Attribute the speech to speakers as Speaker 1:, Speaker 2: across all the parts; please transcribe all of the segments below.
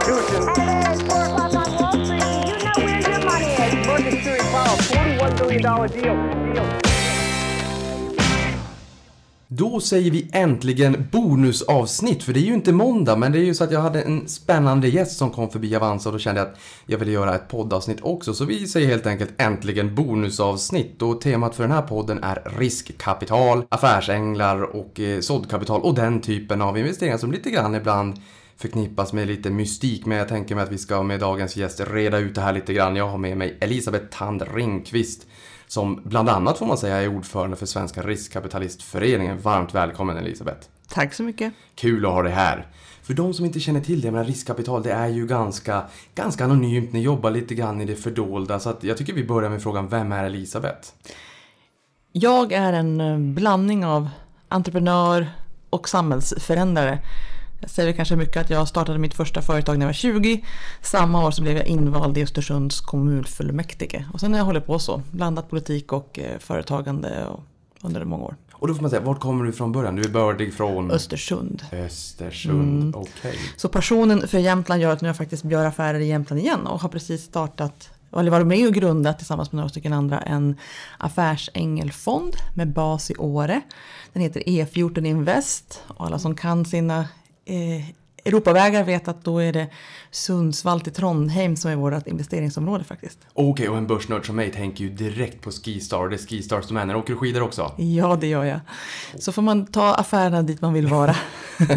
Speaker 1: Constitution.
Speaker 2: At 4 o'clock on Wall Street, you know where your money is?
Speaker 1: $41 billion deal. deal.
Speaker 3: Då säger vi äntligen bonusavsnitt, för det är ju inte måndag, men det är ju så att jag hade en spännande gäst som kom förbi Avanza och då kände jag att jag ville göra ett poddavsnitt också, så vi säger helt enkelt äntligen bonusavsnitt och temat för den här podden är riskkapital, affärsänglar och eh, såddkapital och den typen av investeringar som lite grann ibland förknippas med lite mystik, men jag tänker mig att vi ska med dagens gäst reda ut det här lite grann. Jag har med mig Elisabeth Tand Ringqvist som bland annat får man säga är ordförande för Svenska Riskkapitalistföreningen. Varmt välkommen Elisabeth!
Speaker 4: Tack så mycket.
Speaker 3: Kul att ha dig här! För de som inte känner till det, men riskkapital det är ju ganska, ganska anonymt, ni jobbar lite grann i det fördolda, så jag tycker vi börjar med frågan, vem är Elisabeth?
Speaker 4: Jag är en eh, blandning av entreprenör och samhällsförändrare. Jag säger kanske mycket att jag startade mitt första företag när jag var 20. Samma år så blev jag invald i Östersunds kommunfullmäktige. Och sen har jag hållit på så, blandat politik och eh, företagande under många år.
Speaker 3: Och då får man säga, vart kommer du från början? Du är bördig från?
Speaker 4: Östersund.
Speaker 3: Östersund, okej.
Speaker 4: Så passionen för Jämtland gör att nu jag faktiskt gör affärer i Jämtland igen och har precis startat eller varit med och grundat tillsammans med några stycken andra en affärsängelfond med bas i Åre. Den heter E14 Invest och alla som kan sina eh, Europavägar vet att då är det Sundsvall till Trondheim som är vårt investeringsområde faktiskt.
Speaker 3: Okej, och en börsnörd som mig tänker ju direkt på Skistar, det är Skistars domäner. Åker du skidor också?
Speaker 4: Ja, det gör jag. Så får man ta affärerna dit man vill vara.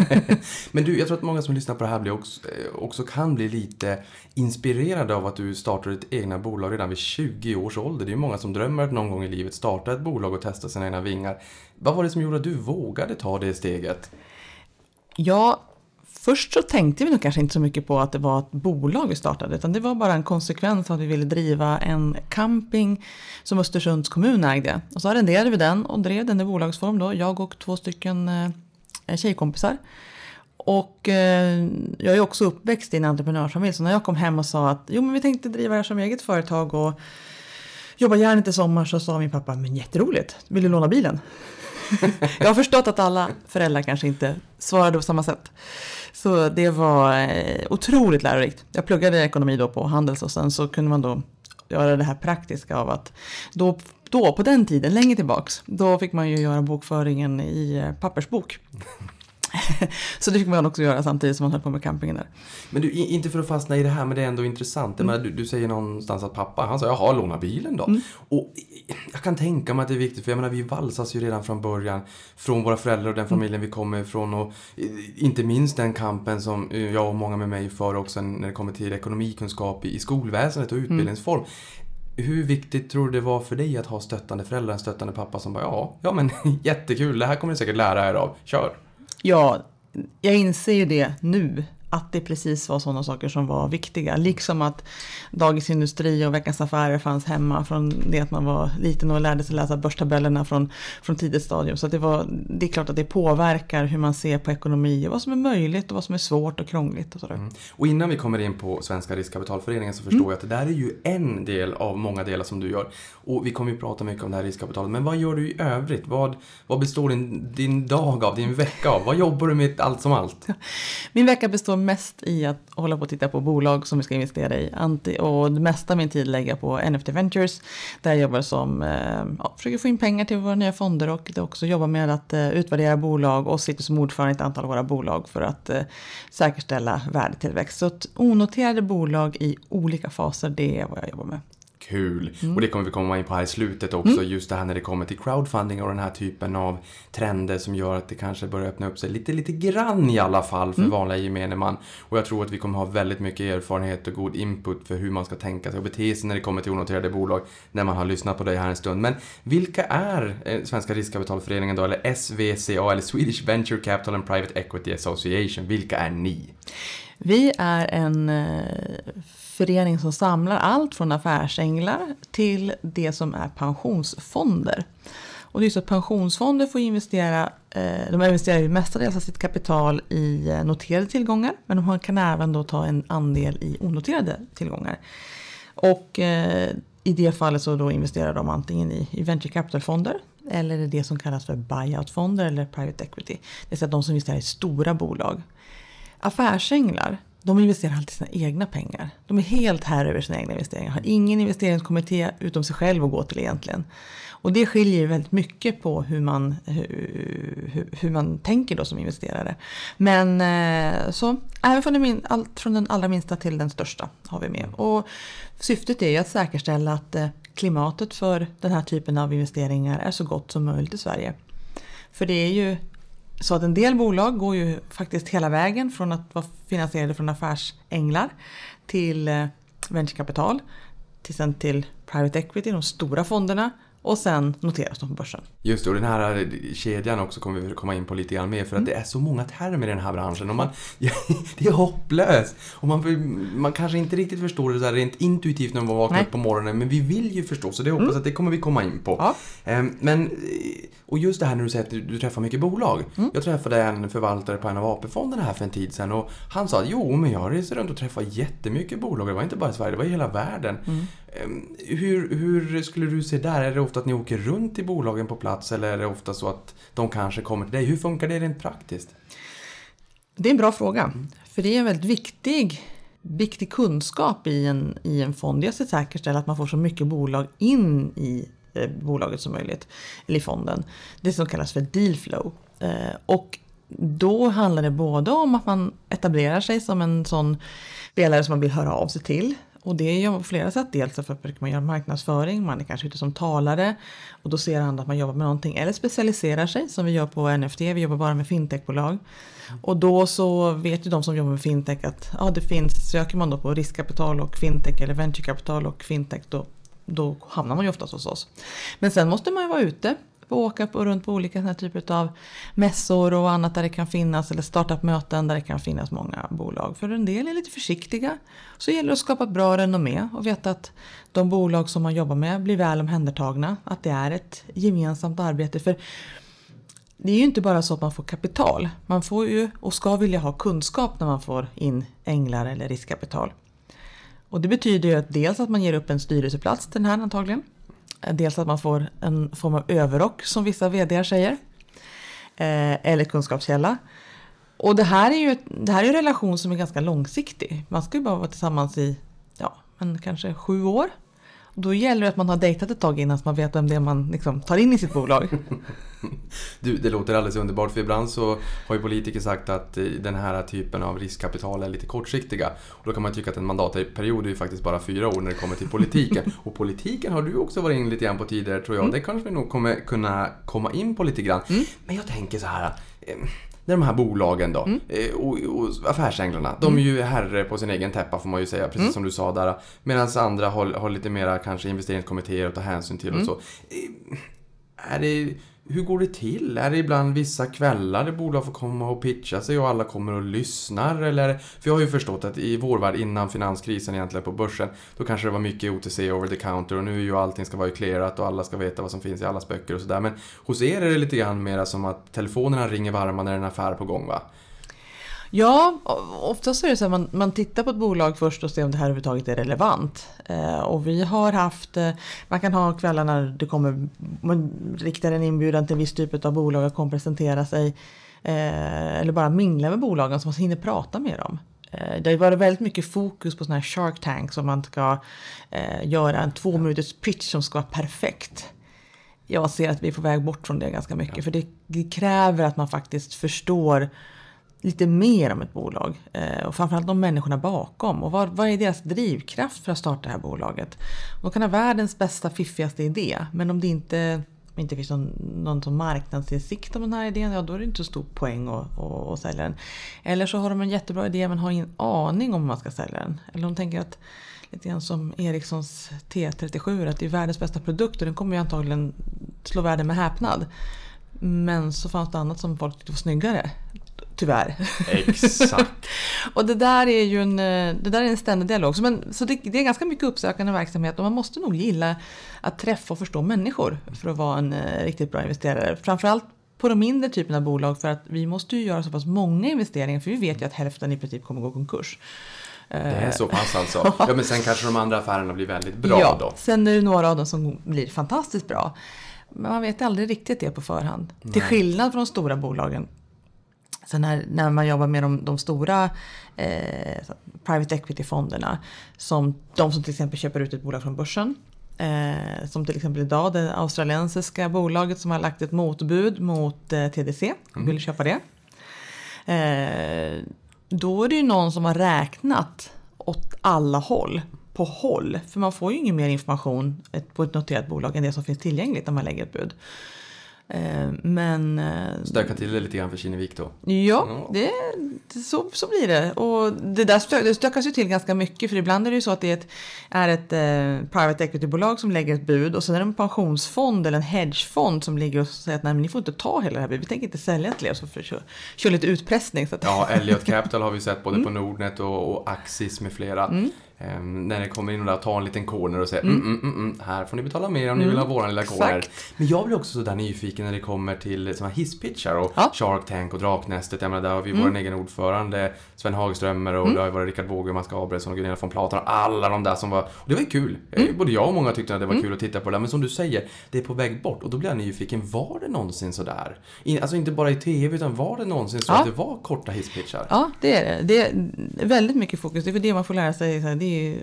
Speaker 3: Men du, jag tror att många som lyssnar på det här blir också, eh, också kan bli lite inspirerade av att du startar ditt egna bolag redan vid 20 års ålder. Det är ju många som drömmer att någon gång i livet starta ett bolag och testa sina egna vingar. Vad var det som gjorde att du vågade ta det steget?
Speaker 4: Ja, först så tänkte vi nog kanske inte så mycket på att det var ett bolag vi startade, utan det var bara en konsekvens av att vi ville driva en camping som Östersunds kommun ägde. Och så arrenderade vi den och drev den i bolagsform då, jag och två stycken eh, tjejkompisar. Och eh, jag är också uppväxt i en entreprenörsfamilj, så när jag kom hem och sa att jo men vi tänkte driva det här som eget företag och jobba gärna i sommar så sa min pappa, men jätteroligt, vill du låna bilen? Jag har förstått att alla föräldrar kanske inte svarade på samma sätt. Så det var eh, otroligt lärorikt. Jag pluggade ekonomi då på Handels och sen så kunde man då göra det här praktiska av att då, då på den tiden, länge tillbaks, då fick man ju göra bokföringen i eh, pappersbok. så det fick man också göra samtidigt som man höll på med campingen där.
Speaker 3: Men du, inte för att fastna i det här, men det är ändå intressant. Mm. Du, du, säger någonstans att pappa, han sa jaha, låna bilen då. Mm. Och jag kan tänka mig att det är viktigt, för jag menar vi valsas ju redan från början från våra föräldrar och den familjen mm. vi kommer ifrån. Och inte minst den kampen som jag och många med mig för också när det kommer till ekonomikunskap i skolväsendet och mm. utbildningsform. Hur viktigt tror du det var för dig att ha stöttande föräldrar, en stöttande pappa som bara ja, ja men jättekul, det här kommer ni säkert lära er av, kör.
Speaker 4: Ja, jag inser ju det nu att det precis var sådana saker som var viktiga. Liksom att Dagens Industri och Veckans Affärer fanns hemma från det att man var liten och lärde sig läsa börstabellerna från, från tidigt stadium. Så det, var, det är klart att det påverkar hur man ser på ekonomi och vad som är möjligt och vad som är svårt och krångligt. Och, sådär. Mm.
Speaker 3: och innan vi kommer in på Svenska Riskkapitalföreningen så förstår mm. jag att det där är ju en del av många delar som du gör. Och vi kommer ju prata mycket om det här riskkapitalet. Men vad gör du i övrigt? Vad, vad består din, din dag av, din vecka av? Vad jobbar du med allt som allt?
Speaker 4: Min vecka består mest i att hålla på och titta på bolag som vi ska investera i. Anti och det mesta av min tid lägger jag på NFT Ventures. Där jag jobbar som, eh, ja, försöker få in pengar till våra nya fonder och det också jobbar med att eh, utvärdera bolag och sitter som ordförande i ett antal av våra bolag för att eh, säkerställa värdetillväxt. Så att onoterade bolag i olika faser, det är vad jag jobbar med
Speaker 3: kul. Mm. Och det kommer vi komma in på här i slutet också, mm. just det här när det kommer till crowdfunding och den här typen av trender som gör att det kanske börjar öppna upp sig lite, lite grann i alla fall för mm. vanliga gemene man. Och jag tror att vi kommer ha väldigt mycket erfarenhet och god input för hur man ska tänka sig och bete sig när det kommer till onoterade bolag när man har lyssnat på dig här en stund. Men vilka är eh, Svenska Riskkapitalföreningen då, eller SVCA, eller Swedish Venture Capital and Private Equity Association? Vilka är ni?
Speaker 4: Vi är en eh, förening som samlar allt från affärsänglar till det som är pensionsfonder. Och det är så att pensionsfonder får investera, eh, de investerar ju mestadels av sitt kapital i eh, noterade tillgångar, men de kan även då ta en andel i onoterade tillgångar. Och eh, i det fallet så då investerar de antingen i, i venture capital-fonder eller i det som kallas för buyout-fonder eller private equity. Det vill säga de som investerar i stora bolag. Affärsänglar de investerar alltid sina egna pengar. De är helt här över sina egna investeringar. Har ingen investeringskommitté utom sig själv att gå till egentligen. Och det skiljer väldigt mycket på hur man, hur, hur, hur man tänker då som investerare. Men eh, så även från den, allt från den allra minsta till den största har vi med. Och syftet är ju att säkerställa att eh, klimatet för den här typen av investeringar är så gott som möjligt i Sverige. För det är ju så att en del bolag går ju faktiskt hela vägen från att vara finansierade från affärsänglar till eh, venturekapital, till sen till private equity, de stora fonderna och sen noteras de på börsen.
Speaker 3: Just det, och den här kedjan också kommer vi komma in på lite grann mer för att det är så många termer i den här branschen och man, det är hopplöst. Och man, man kanske inte riktigt förstår det så här rent intuitivt när man vaknar upp på morgonen men vi vill ju förstå så det hoppas mm. att det kommer vi komma in på. Ja. Ehm, men, och just det här när du säger att du, du träffar mycket bolag. Mm. Jag träffade en förvaltare på en av AP-fonderna här för en tid sedan och han sa att jo, men jag reser runt och träffar jättemycket bolag. Det var inte bara i Sverige, det var i hela världen. Ehm, hur, hur skulle du se där? Är det ofta att ni åker runt i bolagen på plats eller är det ofta så att de kanske kommer till dig? Hur funkar det rent praktiskt?
Speaker 4: Det är en bra fråga. För det är en väldigt viktig, viktig kunskap i en, i en fond. Dels att säkerställa att man får så mycket bolag in i eh, bolaget som möjligt. Eller i fonden. Det som kallas för deal flow. Eh, och då handlar det både om att man etablerar sig som en sån spelare som man vill höra av sig till. Och det gör man på flera sätt. Dels för att man gör marknadsföring, man är kanske ute som talare och då ser andra att man jobbar med någonting. Eller specialiserar sig som vi gör på NFT, vi jobbar bara med fintechbolag. Och då så vet ju de som jobbar med fintech att ja, det finns, söker man då på riskkapital och fintech eller venturekapital och fintech då, då hamnar man ju oftast hos oss. Men sen måste man ju vara ute åka på, runt på olika såna typer av mässor och annat där det kan finnas, eller startup-möten där det kan finnas många bolag. För en del är lite försiktiga. Så gäller det att skapa ett bra renommé och veta att de bolag som man jobbar med blir väl omhändertagna. Att det är ett gemensamt arbete. För det är ju inte bara så att man får kapital. Man får ju och ska vilja ha kunskap när man får in änglar eller riskkapital. Och det betyder ju att dels att man ger upp en styrelseplats till den här antagligen. Eh, dels att man får en form av överrock som vissa vd säger. Eh, eller kunskapskälla. Och det här är ju det här är en relation som är ganska långsiktig. Man ska ju bara vara tillsammans i ja, men kanske sju år. Då gäller det att man har dejtat ett tag innan så man vet vem det är man liksom tar in i sitt bolag.
Speaker 3: Du, det låter alldeles underbart för ibland så har ju politiker sagt att eh, den här typen av riskkapital är lite kortsiktiga. Och då kan man tycka att en mandatperiod är ju faktiskt bara fyra år när det kommer till politiken. Och politiken har du också varit in lite grann på tidigare tror jag. Mm. Det kanske vi nog kommer kunna komma in på lite grann. Mm. Men jag tänker så här. Eh, när de här bolagen då, mm. Eh, och, och affärsänglarna, de är ju herre på sin egen täppa får man ju säga, precis mm. som du sa där. Medan andra har, har lite mera kanske investeringskommittéer att ta hänsyn till och mm. så. Är det hur går det till? Är det ibland vissa kvällar där bolag får komma och pitcha sig och alla kommer och lyssnar? Eller? För jag har ju förstått att i vår värld innan finanskrisen egentligen på börsen, då kanske det var mycket OTC over the counter och nu är ju allting ska vara clearat och alla ska veta vad som finns i allas böcker och sådär. Men hos er är det lite grann mera som att telefonerna ringer varma när det är en affär på gång va?
Speaker 4: Ja, oftast är det så att man, man tittar på ett bolag först och ser om det här överhuvudtaget är relevant. Eh, och vi har haft, eh, man kan ha kvällar när det kommer, man riktar en inbjudan till en viss typ av bolag att komma presentera sig. Eh, eller bara mingla med bolagen så man hinner prata med dem. Eh, det har varit väldigt mycket fokus på sådana här shark tanks om man ska eh, göra en två minuters pitch som ska vara perfekt. Jag ser att vi är på väg bort från det ganska mycket ja. för det, det kräver att man faktiskt förstår lite mer om ett bolag eh, och framförallt de människorna bakom och vad, vad är deras drivkraft för att starta det här bolaget. De kan ha världens bästa, fiffigaste idé men om det inte, inte finns någon, någon som marknadsinsikt om den här idén, ja då är det inte så stor poäng att, att, att sälja den. Eller så har de en jättebra idé men har ingen aning om hur man ska sälja den. Eller de tänker att lite grann som Ericssons T37, att det är världens bästa produkt och den kommer ju antagligen slå världen med häpnad. Men så fanns det annat som folk tyckte var snyggare. Tyvärr.
Speaker 3: Exakt.
Speaker 4: och det där är ju en, eh, det där är en ständig dialog. Så, men, så det, det, är ganska mycket uppsökande verksamhet och man måste nog gilla att träffa och förstå människor för att vara en uh, riktigt bra investerare. Framförallt på de mindre typerna av bolag för att vi måste ju göra så pass många investeringar för vi vet ju att hälften i princip kommer gå konkurs.
Speaker 3: Det är så pass alltså? Ja, men sen kanske de andra affärerna blir väldigt bra
Speaker 4: ja,
Speaker 3: då?
Speaker 4: sen är det några av dem som blir fantastiskt bra. Men man vet aldrig riktigt det på förhand. Nej. Till skillnad från de stora bolagen Sen när, när man jobbar med de, de stora eh, private equity-fonderna, som de som till exempel köper ut ett bolag från börsen, eh, som till exempel idag det australiensiska bolaget som har lagt ett motbud mot eh, TDC, vill köpa det. Eh, då är det ju någon som har räknat åt alla håll, på håll. För man får ju ingen mer information på ett noterat bolag än det som finns tillgängligt när man lägger ett bud. Eh, Men eh,
Speaker 3: Stöka till det lite grann för Kinnevik då.
Speaker 4: Ja, det, så, så blir det. Och det där stö, det stökas ju till ganska mycket för ibland är det ju så att det är ett, är ett eh, private equity-bolag som lägger ett bud och sen är det en pensionsfond eller en hedgefond som ligger och säger att nej men ni får inte ta hela det här budet, vi tänker inte sälja till er så för kör, kör lite utpressning. Så att,
Speaker 3: Ja, Elliot Capital har vi sett både
Speaker 4: Mm.
Speaker 3: på Nordnet och, och Axis med flera. Ehm, när det kommer in och där tar en liten corner och säger mm. Mm, mm, mm, här får ni betala mer om ni vill ha våran lilla corner.
Speaker 4: Mm. Exakt.
Speaker 3: Men jag blir också sådär nyfiken när det kommer till här hisspitchar och
Speaker 4: Ja. Mm.
Speaker 3: Shark Tank och Draknästet. Jag menar, där har vi vår egen ordförande Sven Hagströmer och det har ju varit Rickard Båge, Mats Gabrielsson och Gunilla von Platen och alla de där som var... Och det var ju kul. Eh,
Speaker 4: Mm.
Speaker 3: Både jag och många tyckte att det var kul att titta på det där. Men som du säger, det är på väg bort. Och då blir jag nyfiken, var det någonsin sådär? In, alltså inte bara i TV, utan var det någonsin så
Speaker 4: Ja.
Speaker 3: att det var korta hisspitchar?
Speaker 4: Ja, det är det. Det är väldigt mycket fokus. Det är för det man får lära sig. Det ju,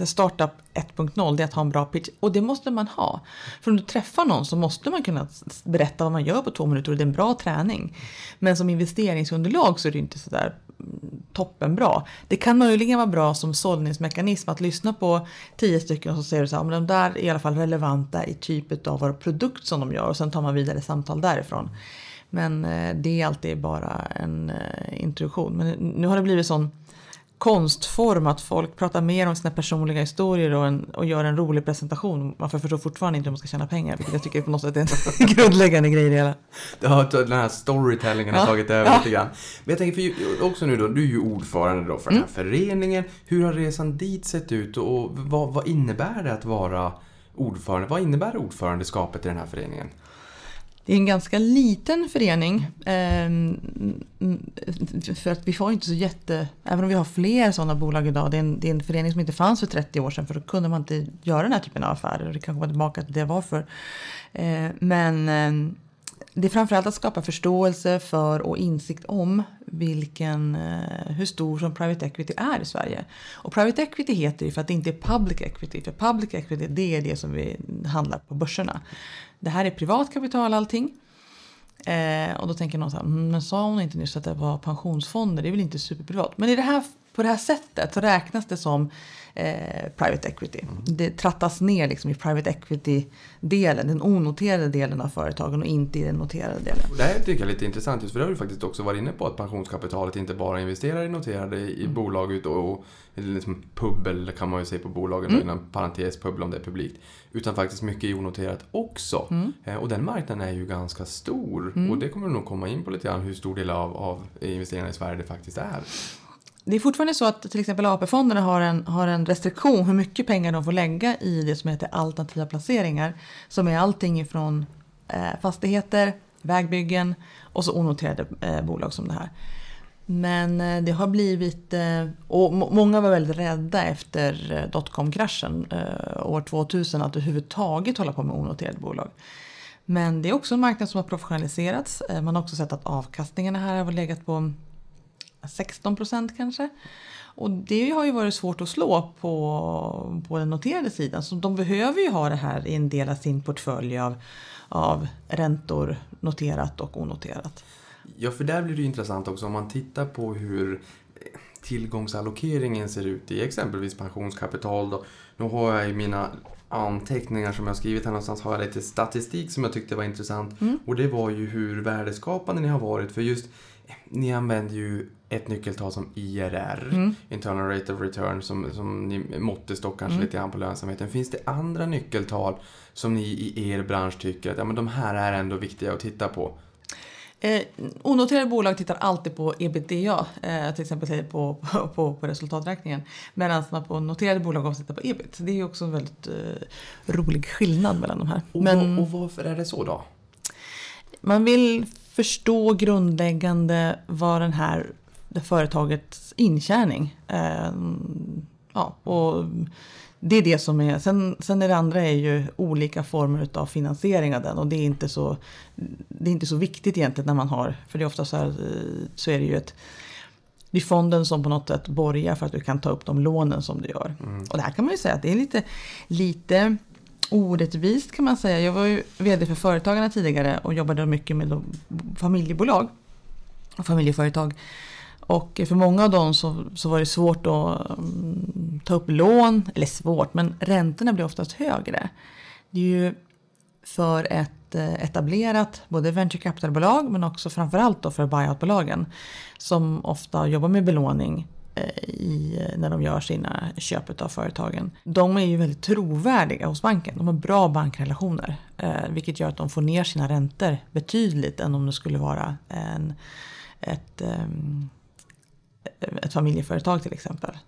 Speaker 4: eh, startup 1.0, det är att ha en bra pitch. Och det måste man ha. För om du träffar någon så måste man kunna berätta vad man gör på två minuter och det är en bra träning. Men som investeringsunderlag så är det inte sådär mm, toppenbra. Det kan möjligen vara bra som sållningsmekanism att lyssna på tio stycken och så säger du så här, men de där är i alla fall relevanta i typet av vad produkt som de gör och sen tar man vidare samtal därifrån. Men eh, det är alltid bara en eh, introduktion. Men nu har det blivit sån konstform att folk pratar mer om sina personliga historier och, en, och gör en rolig presentation. Man förstår fortfarande inte hur man ska tjäna pengar, vilket jag tycker på något sätt är en grundläggande grej i det hela.
Speaker 3: Har den här storytellingen har
Speaker 4: Ja.
Speaker 3: tagit över
Speaker 4: Ja.
Speaker 3: lite grann. Men jag tänker för också nu då, du är ju ordförande då för den här
Speaker 4: Mm.
Speaker 3: föreningen. Hur har resan dit sett ut och vad, vad innebär det att vara ordförande? Vad innebär ordförandeskapet i den här föreningen?
Speaker 4: Det är en ganska liten förening. Ehm, mm, för att vi får inte så jätte... Även om vi har fler sådana bolag idag. Det är, en, det är en förening som inte fanns för 30 år sedan. För då kunde man inte göra den här typen av affärer. Och det kan komma tillbaka till det varför. Eh, Men ehm, det är framförallt att skapa förståelse för och insikt om vilken, eh, hur stor som private equity är i Sverige. Och private equity heter ju för att det inte är public equity. För public equity det är det som vi handlar på börserna. Det här är privat kapital allting. Eh, och då tänker någon så här, mm, men sa hon inte nyss att det var pensionsfonder? Det är väl inte superprivat? Men i det här, på det här sättet så räknas det som eh, private equity. Det trattas ner liksom i private equity-delen, den onoterade delen av företagen och inte i den noterade delen.
Speaker 3: Och det här tycker jag är lite intressant just för det har du faktiskt också varit inne på att pensionskapitalet inte bara investerar i noterade i
Speaker 4: Mm.
Speaker 3: bolag ut och, och liksom pubbel kan man ju säga på bolagen
Speaker 4: Mm.
Speaker 3: inom parentes pubbel om det är publikt. Utan faktiskt mycket i onoterat också.
Speaker 4: Mm.
Speaker 3: Eh, och den marknaden är ju ganska stor. Och det kommer du nog komma in på lite grann hur stor del av, av investeringarna i Sverige det faktiskt är.
Speaker 4: Det är fortfarande så att till exempel AP-fonderna har en, har en restriktion hur mycket pengar de får lägga i det som heter alternativa placeringar. Som är allting ifrån eh, fastigheter, vägbyggen och så onoterade eh, bolag som det här. Men eh, det har blivit, eh, och må- många var väldigt rädda efter eh, dotcom-kraschen eh, år 2000 att överhuvudtaget hålla på med onoterade bolag. Men det är också en marknad som har professionaliserats. Eh, Man har också sett att avkastningarna här har legat på 16 procent kanske. Och det har ju varit svårt att slå på, på den noterade sidan. Så de behöver ju ha det här i en del av sin portfölj av, av räntor, noterat och onoterat.
Speaker 3: Ja, för där blir det intressant också om man tittar på hur tillgångsallokeringen ser ut i exempelvis pensionskapital. Då. Nu har jag i mina anteckningar som jag har skrivit här någonstans har jag lite statistik som jag tyckte var intressant. Och det var ju hur värdeskapande ni har varit. För just ni använder ju ett nyckeltal som IRR, Internal Rate of Return, som, som ni måttstock kanske lite grann på lönsamheten. Finns det andra nyckeltal som ni i er bransch tycker att ja, men de här är ändå viktiga att titta på?
Speaker 4: Eh, onoterade bolag tittar alltid på ebitda, eh, till exempel på, på, på resultaträkningen. Medan man på noterade bolag också tittar på ebit. Det är ju också en väldigt eh, rolig skillnad mellan de här.
Speaker 3: Och,
Speaker 4: Men
Speaker 3: och varför är det så då?
Speaker 4: man vill förstå grundläggande vad den här det företagets intjäning. Eh, ja, och det är det som är, sen, sen är det andra är ju olika former av finansiering av den och det är inte så, det är inte så viktigt egentligen när man har, för det är ofta så här, så är det ju ett, det är fonden som på något sätt borgar för att du kan ta upp de lånen som du gör. Och det här kan man ju säga att det är lite, lite orättvist kan man säga. Jag var ju vd för Företagarna tidigare och jobbade mycket med familjebolag och familjeföretag. Och för många av dem så, så var det svårt att mm, ta upp lån, eller svårt, men räntorna blir oftast högre. Det är ju för ett eh, etablerat både venture capital-bolag men också framförallt då för buyout-bolagen som ofta jobbar med belåning eh, i, eh, när de gör sina köp av företagen. De är ju väldigt trovärdiga hos banken. De har bra bankrelationer eh, vilket gör att de får ner sina räntor betydligt än om det skulle vara en, ett, ehm, ett familjeföretag till exempel.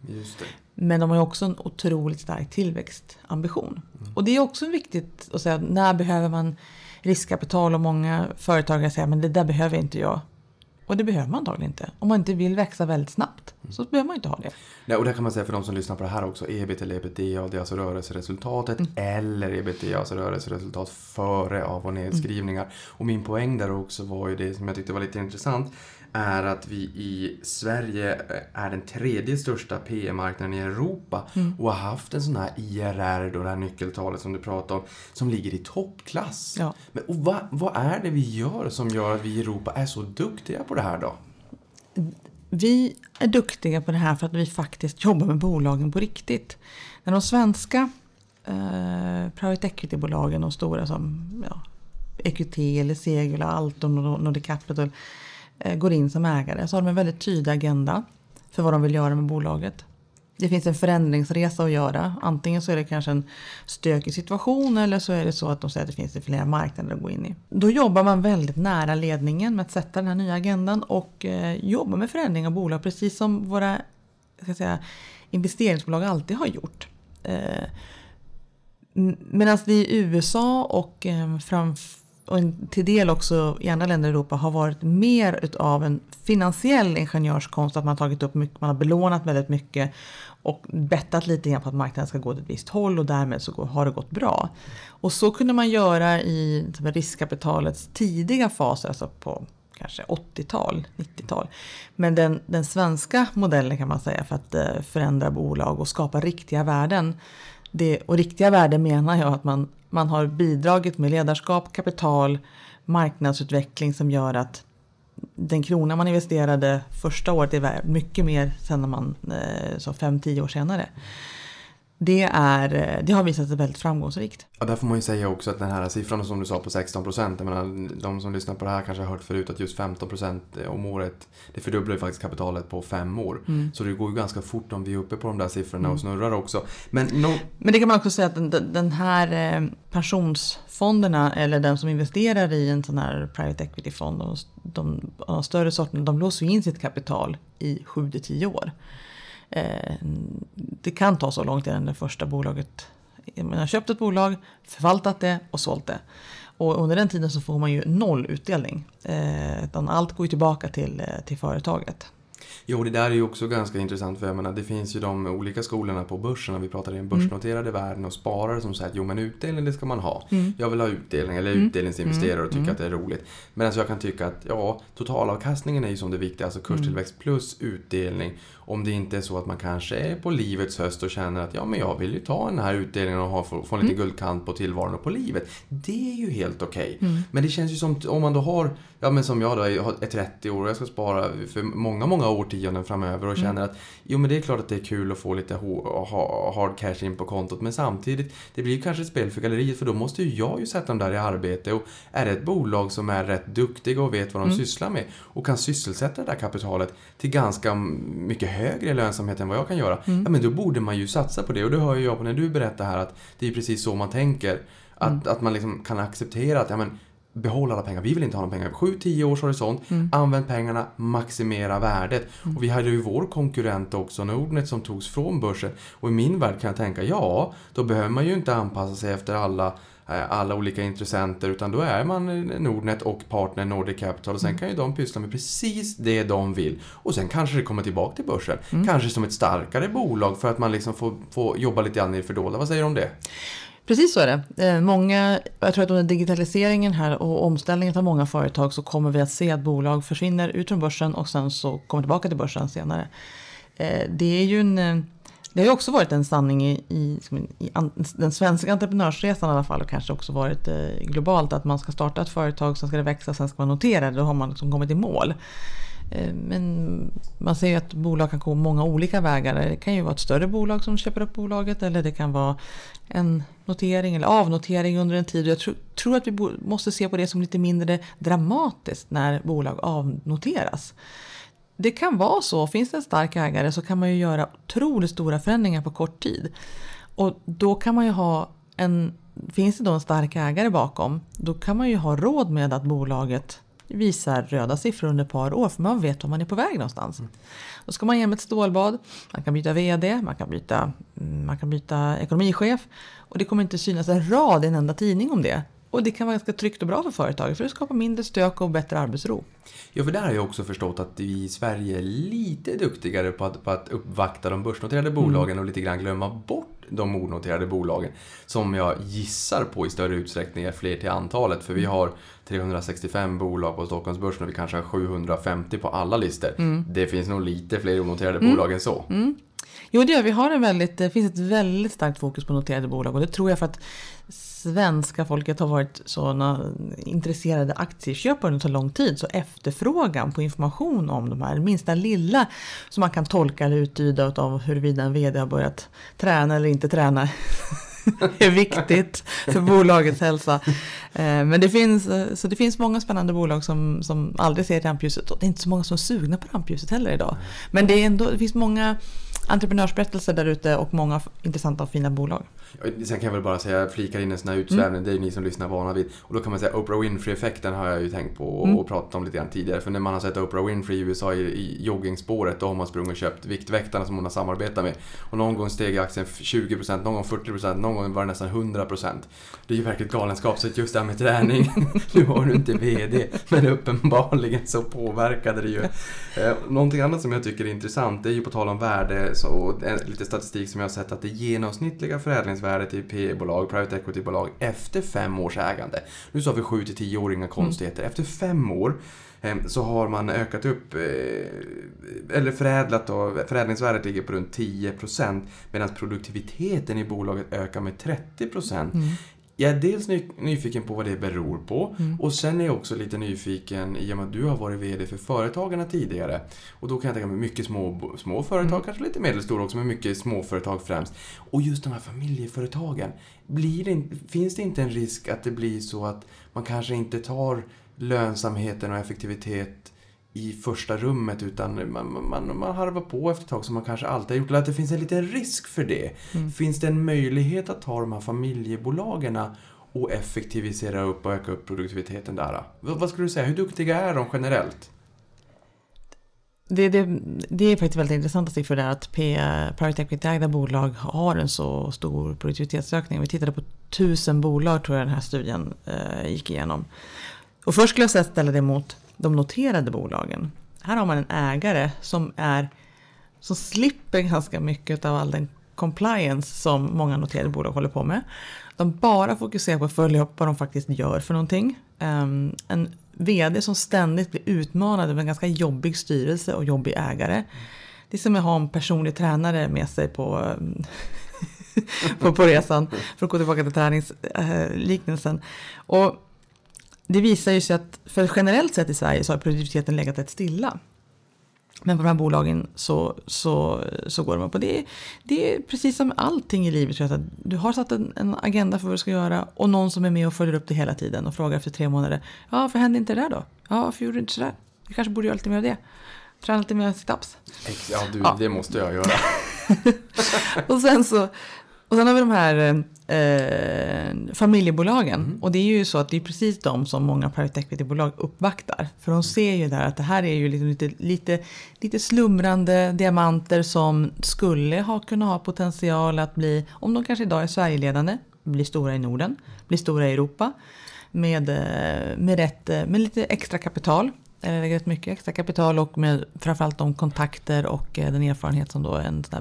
Speaker 4: Men de har ju också en otroligt stark tillväxtambition. Och det är också viktigt att säga, när behöver man riskkapital? Och många företagare säger, men det där behöver inte jag. Och det behöver man antagligen inte. Om man inte vill växa väldigt snabbt så behöver man inte ha det.
Speaker 3: Nej, och det kan man säga för de som lyssnar på det här också, ebit eller ebitda, det är alltså rörelseresultatet eller ebitda, alltså rörelseresultat före av och nedskrivningar. Och min poäng där också var ju det som jag tyckte var lite intressant, är att vi i Sverige är den tredje största PE-marknaden i Europa och har haft en sån här IRR, då det här nyckeltalet som du pratade om, som ligger i toppklass.
Speaker 4: Ja.
Speaker 3: Men, och vad, vad är det vi gör som gör att vi i Europa är så duktiga på det här då?
Speaker 4: Vi är duktiga på det här för att vi faktiskt jobbar med bolagen på riktigt. När de svenska eh, private equity-bolagen, de stora som ja, EQT eller Segula, Alton och Nordic Capital Eh, går in som ägare så har de en väldigt tydlig agenda för vad de vill göra med bolaget. Det finns en förändringsresa att göra. Antingen så är det kanske en stökig situation eller så är det så att de säger att det finns flera marknader att gå in i. Då jobbar man väldigt nära ledningen med att sätta den här nya agendan och eh, jobba med förändring av bolag precis som våra ska säga, investeringsbolag alltid har gjort. Eh, Medan det i USA och, eh, och en- till del också i andra länder i Europa har varit mer utav en finansiell ingenjörskonst. Att man har tagit upp mycket, man har belånat väldigt mycket och bettat lite grann på att marknaden ska gå åt ett visst håll och därmed så går, har det gått bra. Och så kunde man göra i riskkapitalets tidiga faser, alltså på kanske 80-tal, 90-tal. Men den, den svenska modellen kan man säga för att eh, förändra bolag och skapa riktiga värden. Det, och riktiga värden menar jag att man, man har bidragit med ledarskap, kapital, marknadsutveckling som gör att den krona man investerade första året är värd mycket mer sen när man, eh, så 5-10 år senare. Det, är, eh, det har visat sig väldigt framgångsrikt.
Speaker 3: Ja, där får man ju säga också att den här siffran som du sa på 16 procent, jag menar, de som lyssnar på det här kanske har hört förut att just 15 procent om året, det fördubblar ju faktiskt kapitalet på fem år. Så det går ju ganska fort om vi är uppe på de där siffrorna och snurrar också. Men no,
Speaker 4: Men det kan man också säga att den, den här eh, pensionsfonderna eller den som investerar i en sån här private equity-fond, de, de, de större sorterna, de låser in sitt kapital i 7-10 år. Eh, det kan ta så långt innan det första bolaget, man har köpt ett bolag, förvaltat det och sålt det. Och under den tiden så får man ju noll utdelning. Eh, utan allt går ju tillbaka till, eh, till företaget.
Speaker 3: Jo, det där är ju också ganska intressant för jag menar, det finns ju de olika skolorna på börsen, vi pratar i den börsnoterade världen och sparare som säger att jo men utdelning det ska man ha. Jag vill ha utdelning, eller utdelningsinvesterare och tycka att det är roligt. Medan jag kan tycka att ja, totalavkastningen är ju som det viktiga, alltså kurstillväxt plus utdelning. Om det inte är så att man kanske är på livets höst och känner att ja men jag vill ju ta den här utdelningen och ha, få, få en liten guldkant på tillvaron och på livet. Det är ju helt okej. Men det känns ju som om man då har, ja men som jag då är är 30 år och jag ska spara för många, många årtionden framöver och känner att jo men det är klart att det är kul att få lite hard cash in på kontot. Men samtidigt, det blir ju kanske ett spel för galleriet för då måste ju jag ju sätta dem där i arbete. Och är det ett bolag som är rätt duktiga och vet vad de sysslar med och kan sysselsätta det där kapitalet till ganska mycket högre lönsamhet än vad jag kan göra, ja men då borde man ju satsa på det och det hör ju jag på när du berättar här att det är precis så man tänker. Att, att man liksom kan acceptera att ja, men, behåll alla pengar. Vi vill inte ha några pengar. 7-10 års horisont. Använd pengarna, maximera värdet. Och vi hade ju vår konkurrent också, Nordnet, som togs från börsen. Och i min värld kan jag tänka, ja, då behöver man ju inte anpassa sig efter alla alla olika intressenter utan då är man eh, Nordnet och partner Nordic Capital och sen kan ju de pyssla med precis det de vill. Och sen kanske det kommer tillbaka till börsen. Kanske som ett starkare bolag för att man liksom får, får jobba lite grann i det fördolda. Vad säger du om det?
Speaker 4: Precis så är det. Eh, Många, jag tror att under digitaliseringen här och omställningen av många företag så kommer vi att se att bolag försvinner ut från börsen och sen så kommer tillbaka till börsen senare. Eh, Det är ju en, eh, det har ju också varit en sanning i, i, i an- den svenska entreprenörsresan i alla fall och kanske också varit eh, globalt att man ska starta ett företag, sen ska det växa, sen ska man notera det, då har man liksom kommit i mål. Eh, Men man ser ju att bolag kan gå många olika vägar. Det kan ju vara ett större bolag som köper upp bolaget eller det kan vara en notering eller avnotering under en tid. Jag tror, tror att vi bo- måste se på det som lite mindre dramatiskt när bolag avnoteras. Det kan vara så, finns det en stark ägare så kan man ju göra otroligt stora förändringar på kort tid. Och då kan man ju ha en, finns det då en stark ägare bakom, då kan man ju ha råd med att bolaget visar röda siffror under ett par år för man vet var man är på väg någonstans. Då ska man igenom ett stålbad, man kan byta VD, man kan byta, mm, man kan byta ekonomichef och det kommer inte synas en rad i en enda tidning om det. Och det kan vara ganska tryggt och bra för företaget för det skapar mindre stök och bättre arbetsro.
Speaker 3: Ja, för där har jag också förstått att vi i Sverige är lite duktigare på att, på att uppvakta de börsnoterade bolagen och lite grann glömma bort de onoterade bolagen. Som jag gissar på i större utsträckning är fler till antalet. För vi har 365 bolag på Stockholmsbörsen och vi kanske har 750 på alla listor. Det finns nog lite fler onoterade bolag än så.
Speaker 4: Jo, det gör vi. har en väldigt, det finns ett väldigt starkt fokus på noterade bolag och det tror jag för att svenska folket har varit såna intresserade aktieköpare under så lång tid så efterfrågan på information om de här minsta lilla som man kan tolka eller uttyda av huruvida en VD har börjat träna eller inte träna är viktigt för bolagets hälsa. Eh, men det finns, eh, så det finns många spännande bolag som, som aldrig ser rampljuset och det är inte så många som är sugna på rampljuset heller idag. Men det, är ändå, det finns många entreprenörsberättelser där ute och många intressanta och fina bolag.
Speaker 3: Sen kan jag väl bara säga, jag flikar in en sån här utsvävning, det är ju ni som lyssnar vana vid. Och då kan man säga Oprah Winfrey-effekten har jag ju tänkt på och, och pratat om lite grann tidigare. För när man har sett Oprah Winfrey i USA i, i joggingspåret, då har man sprungit och köpt Viktväktarna som hon har samarbetat med. Och någon gång steg aktien 20%, någon gång 40%, någon gång var det nästan 100%. Det är ju verkligen galenskap, så just det här med träning, nu har du inte VD, men uppenbarligen så påverkade det ju. Eh, någonting annat som jag tycker är intressant, det är ju på tal om värde, så en, lite statistik som jag har sett att det genomsnittliga förädlingsvärdet i PE-bolag, private equity-bolag, efter fem års ägande. Nu sa vi 7 till 10 år, inga konstigheter. Efter fem år eh, så har man ökat upp, eh, eller förädlat då, förädlingsvärdet ligger på runt 10% medan produktiviteten i bolaget ökar med 30%. Jag är dels ny, nyfiken på vad det beror på och sen är jag också lite nyfiken i och med att du har varit VD för Företagarna tidigare. Och då kan jag tänka mig mycket små, små företag, kanske lite medelstora också, men mycket småföretag främst. Och just de här familjeföretagen, blir det, in- finns det inte en risk att det blir så att man kanske inte tar lönsamheten och effektivitet i första rummet utan man, man, man harvar på efter ett tag som man kanske alltid har gjort. Eller att det finns en liten risk för det. Finns det en möjlighet att ta de här familjebolagen och effektivisera upp och öka upp produktiviteten där? Vad, vad skulle du säga? Hur duktiga är de generellt?
Speaker 4: Det, det, det är faktiskt väldigt intressanta siffror där att private equity-ägda bolag har en så stor produktivitetsökning. Vi tittade på tusen bolag tror jag den här studien eh, gick igenom. Och först skulle jag ställa det mot de noterade bolagen. Här har man en ägare som, är, som slipper ganska mycket av all den compliance som många noterade bolag håller på med. De bara fokuserar på att följa upp vad de faktiskt gör för någonting. Ehm, en VD som ständigt blir utmanad av en ganska jobbig styrelse och jobbig ägare. Det är som att ha en personlig tränare med sig på, på, på resan. För att gå tillbaka till träningsliknelsen. Eh, och det visar ju sig att för generellt sett i Sverige så har produktiviteten legat rätt stilla. Men på de här bolagen så, så, så går de upp. Och det, är- det är precis som allting i livet. tror jag, att Du har satt en, en agenda för vad du ska göra och någon som är med och följer upp det hela tiden och frågar efter tre månader. Ja, varför hände inte det där då? Ja, varför gjorde du inte sådär? Du kanske borde göra lite mer av det. Träna lite mer situps.
Speaker 3: Ja, du,
Speaker 4: Ja.
Speaker 3: det måste jag göra.
Speaker 4: Och sen så och sen har vi de här eh, familjebolagen. Och det är ju så att det är precis de som många private equity-bolag uppvaktar. För de ser ju där att det här är ju liksom lite, lite, lite slumrande diamanter som skulle ha kunnat ha potential att bli, om de kanske idag är Sverigeledande, bli stora i Norden, bli stora i Europa med, eh, med, rätt, eh, med lite extra kapital. Eller rätt mycket extra kapital och med framförallt de kontakter och eh, den erfarenhet som då en sån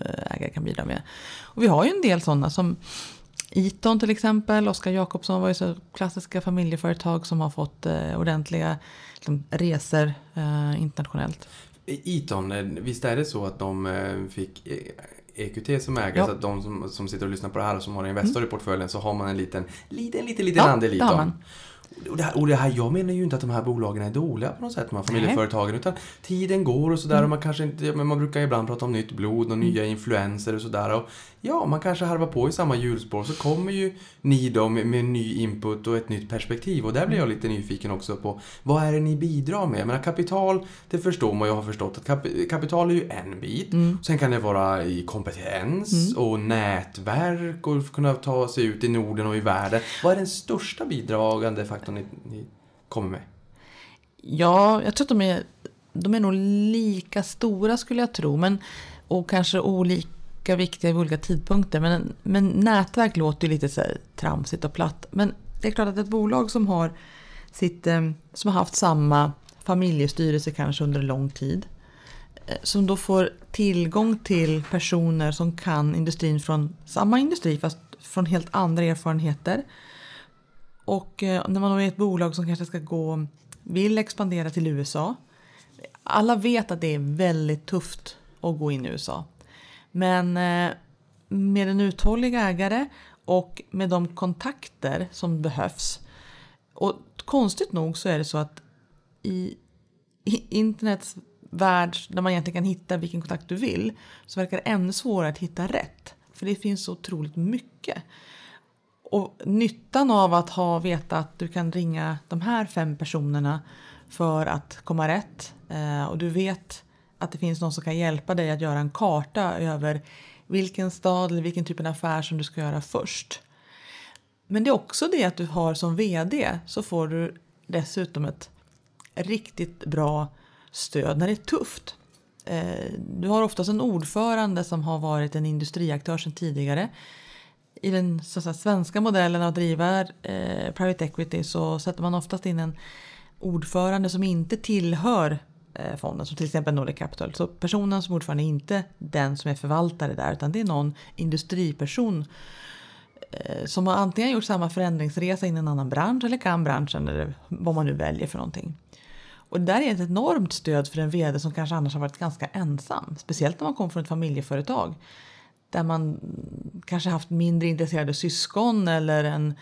Speaker 4: här ägare kan bidra med. Och vi har ju en del sådana som Iton till exempel, Oskar Jakobsson var ju så klassiska familjeföretag som har fått eh, ordentliga liksom, resor eh, internationellt.
Speaker 3: Iton, eh, visst är det så att de eh, fick EQT som ägare,
Speaker 4: Ja.
Speaker 3: så att de som, som sitter och lyssnar på det här och som har Investor i portföljen så har man en liten, liten, liten, liten
Speaker 4: Ja,
Speaker 3: andel i
Speaker 4: man.
Speaker 3: Och det, här, och det här, jag menar ju inte att de här bolagen är dåliga på något sätt, de här familjeföretagen, utan tiden går och sådär och man kanske inte, men man brukar ibland prata om nytt blod och nya influenser och sådär och ja, man kanske harvar på i samma hjulspår så kommer ju ni då med, med ny input och ett nytt perspektiv och där blir jag lite nyfiken också på vad är det ni bidrar med? Jag menar kapital, det förstår man, jag har förstått att kap- kapital är ju en bit. Sen kan det vara i kompetens och nätverk och kunna ta sig ut i Norden och i världen. Vad är den största bidragande faktorn ni, ni kommer med?
Speaker 4: Ja, jag tror att de är, de är nog lika stora skulle jag tro. Men, och kanske olika viktiga vid olika tidpunkter. Men, men nätverk låter ju lite så här tramsigt och platt. Men det är klart att ett bolag som har, sitt, eh, som har haft samma familjestyrelse kanske under lång tid. Eh, som då får tillgång till personer som kan industrin från samma industri fast från helt andra erfarenheter. Och eh, när man är ett bolag som kanske ska gå, vill expandera till USA. Alla vet att det är väldigt tufft att gå in i USA. Men eh, med en uthållig ägare och med de kontakter som behövs. Och konstigt nog så är det så att i, i internets värld där man egentligen kan hitta vilken kontakt du vill så verkar det ännu svårare att hitta rätt. För det finns så otroligt mycket. Och nyttan av att ha veta att du kan ringa de här fem personerna för att komma rätt eh, och du vet att det finns någon som kan hjälpa dig att göra en karta över vilken stad eller vilken typ av affär som du ska göra först. Men det är också det att du har som vd så får du dessutom ett riktigt bra stöd när det är tufft. Eh, Du har oftast en ordförande som har varit en industriaktör sedan tidigare. I den så att säga, svenska modellen att driva eh, private equity så sätter man oftast in en ordförande som inte tillhör eh, fonden, som till exempel Nordic Capital. Så personen som ordförande är inte den som är förvaltare där utan det är någon industriperson eh, som har antingen gjort samma förändringsresa in i en annan bransch eller kan branschen eller vad man nu väljer för någonting. Och det där är ett enormt stöd för en vd som kanske annars har varit ganska ensam. Speciellt när man kommer från ett familjeföretag. Där man kanske haft mindre intresserade syskon eller en,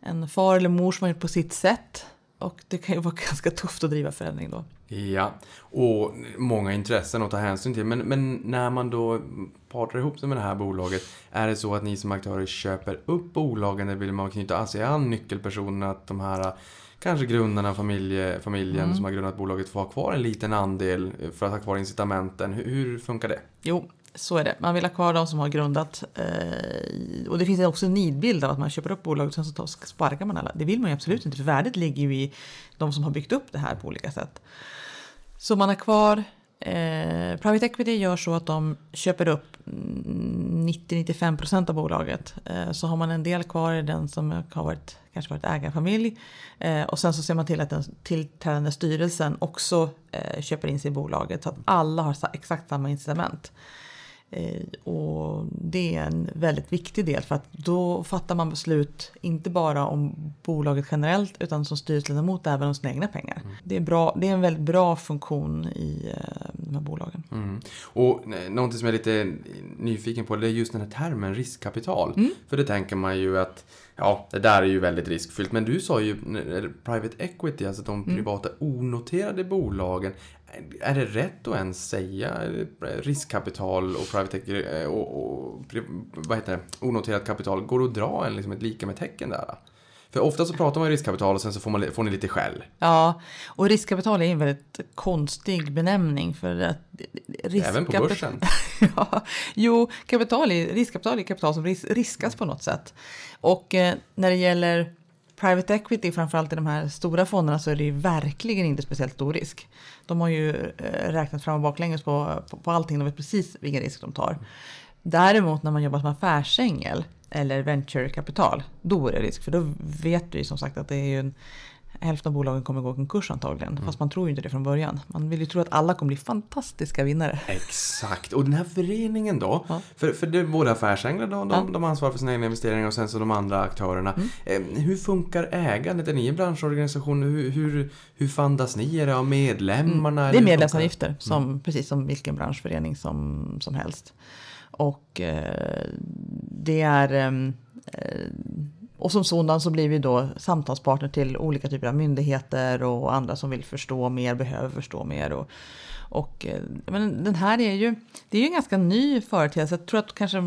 Speaker 4: en far eller mor som har gjort på sitt sätt. Och det kan ju vara ganska tufft att driva förändring då.
Speaker 3: Ja, och många intressen att ta hänsyn till. Men, men när man då partar ihop sig med det här bolaget, är det så att ni som aktörer köper upp bolagen eller vill man knyta sig an nyckelpersonerna, att de här kanske grundarna, familje, familjen som har grundat bolaget får ha kvar en liten andel för att ha kvar incitamenten. Hur, hur funkar det?
Speaker 4: Jo, så är det. Man vill ha kvar de som har grundat. Eh, och det finns också en nidbild av att man köper upp bolag och sen så sparkar man alla. Det vill man ju absolut inte för värdet ligger ju i de som har byggt upp det här på olika sätt. Så man har kvar Eh, private equity gör så att de köper upp 90-95% av bolaget. Eh, så har man en del kvar i den som har varit, kanske varit ägarfamilj. Eh, och sen så ser man till att den tillträdande styrelsen också eh, köper in sig i bolaget. Så att alla har exakt samma incitament. Eh, och det är en väldigt viktig del för att då fattar man beslut inte bara om bolaget generellt utan som styrelseledamot även om sina egna pengar. Det, är bra, det är en väldigt bra funktion i eh, de här bolagen.
Speaker 3: Mm. Och eh, någonting som jag är lite nyfiken på det är just den här termen riskkapital. För det tänker man ju att ja, det där är ju väldigt riskfyllt. Men du sa ju private equity, alltså de privata onoterade bolagen. Är det rätt att ens säga riskkapital och private equity eh, och, och vad heter det, onoterat kapital? Går det att dra en, liksom ett lika med tecken där? För ofta så pratar man ju riskkapital och sen så får, man, får ni lite skäll.
Speaker 4: Ja, och riskkapital är en väldigt konstig benämning för att
Speaker 3: Även på börsen.
Speaker 4: ja, jo, kapital är, riskkapital är kapital som ris- riskas på något sätt. Och eh, när det gäller private equity, framförallt i de här stora fonderna, så är det ju verkligen inte speciellt stor risk. De har ju eh, räknat fram och baklänges på, på, på allting, de vet precis vilken risk de tar. Däremot när man jobbar som affärsängel eller venturekapital, då är det risk. För då vet vi som sagt att det är ju en, hälften av bolagen kommer gå i konkurs antagligen.
Speaker 3: Mm.
Speaker 4: Fast man tror ju inte det från början. Man vill ju tro att alla kommer bli fantastiska vinnare.
Speaker 3: Exakt. Och den här föreningen då?
Speaker 4: Ja.
Speaker 3: För, för det är både affärsänglar då, de,
Speaker 4: Ja. Mm.
Speaker 3: de ansvarar för sina egna investeringar och sen så de andra aktörerna. Eh, hur funkar ägandet? Är ni en branschorganisation? Hur, hur, hur fandas ni? Är det av medlemmarna?
Speaker 4: Det
Speaker 3: eller
Speaker 4: är medlemsavgifter, som, precis som vilken branschförening som, som helst. Och eh, det är... Eh, och som sådan så blir vi då samtalspartner till olika typer av myndigheter och andra som vill förstå mer, behöver förstå mer. Och, och, eh, men den här är ju, det är ju en ganska ny företeelse. Jag tror att kanske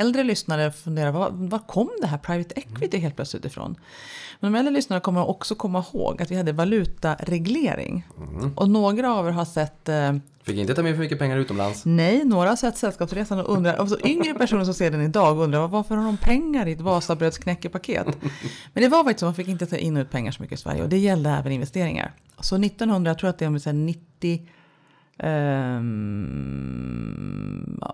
Speaker 4: äldre lyssnare funderar, var, var kom det här private equity helt plötsligt ifrån? Men de äldre lyssnarna kommer också komma ihåg att vi hade valutareglering. Och några av er har sett eh,
Speaker 3: Fick inte ta med för mycket pengar utomlands.
Speaker 4: Nej, några har sett Sällskapsresan och undrar, och så yngre personer som ser den idag undrar varför har de pengar i ett Vasabrödsknäckepaket? Men det var faktiskt så, man fick inte ta in och ut pengar så mycket i Sverige och det gällde även investeringar. Så 1900, jag tror att det är om vi säger 90, ehm,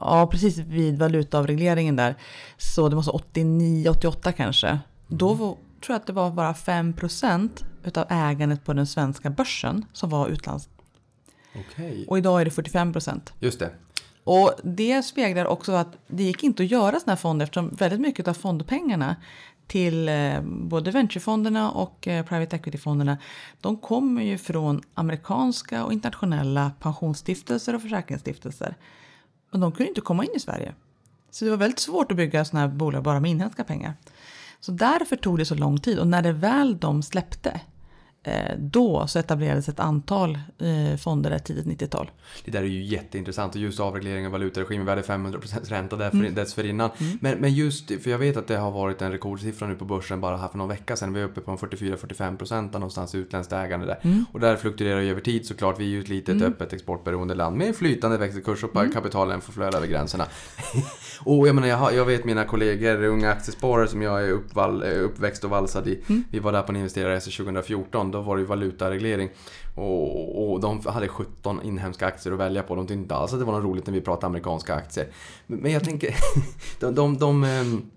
Speaker 4: ja precis vid valutaavregleringen där, så det måste vara 89, 88 kanske. Då var, tror jag att det var bara 5% utav ägandet på den svenska börsen som var utlands.
Speaker 3: Okej.
Speaker 4: Och idag är det 45%.
Speaker 3: Just det.
Speaker 4: Och det speglar också att det gick inte att göra sådana här fonder eftersom väldigt mycket av fondpengarna till eh, både venturefonderna och eh, private equity-fonderna de kommer ju från amerikanska och internationella pensionsstiftelser och försäkringsstiftelser. Och de kunde inte komma in i Sverige. Så det var väldigt svårt att bygga sådana här bolag bara med inhemska pengar. Så därför tog det så lång tid och när det väl de släppte då så etablerades ett antal eh, fonder där tidigt 90-tal.
Speaker 3: Det där är ju jätteintressant och just avreglering av valutaregimen. Vi hade 500% ränta därför,
Speaker 4: Mm.
Speaker 3: dessförinnan. Men, men just, för jag vet att det har varit en rekordsiffra nu på börsen bara här för någon vecka sedan. Vi är uppe på en 44-45% av någonstans utländskt ägande där.
Speaker 4: Mm.
Speaker 3: Och där fluktuerar ju över tid såklart. Vi är ju ett litet öppet exportberoende land med flytande växelkurs och
Speaker 4: Mm.
Speaker 3: kapitalen får flöda över gränserna. och jag menar, jag, har, jag vet mina kollegor, unga aktiesparare som jag är eh, uppväxt och valsad i.
Speaker 4: Mm.
Speaker 3: Vi var där på en investerarresa 2014. Då var det ju valutareglering. Och, och de hade 17 inhemska aktier att välja på. De tyckte inte alls att det var något roligt när vi pratade amerikanska aktier. Men, jag tänker, de, de, de ehm,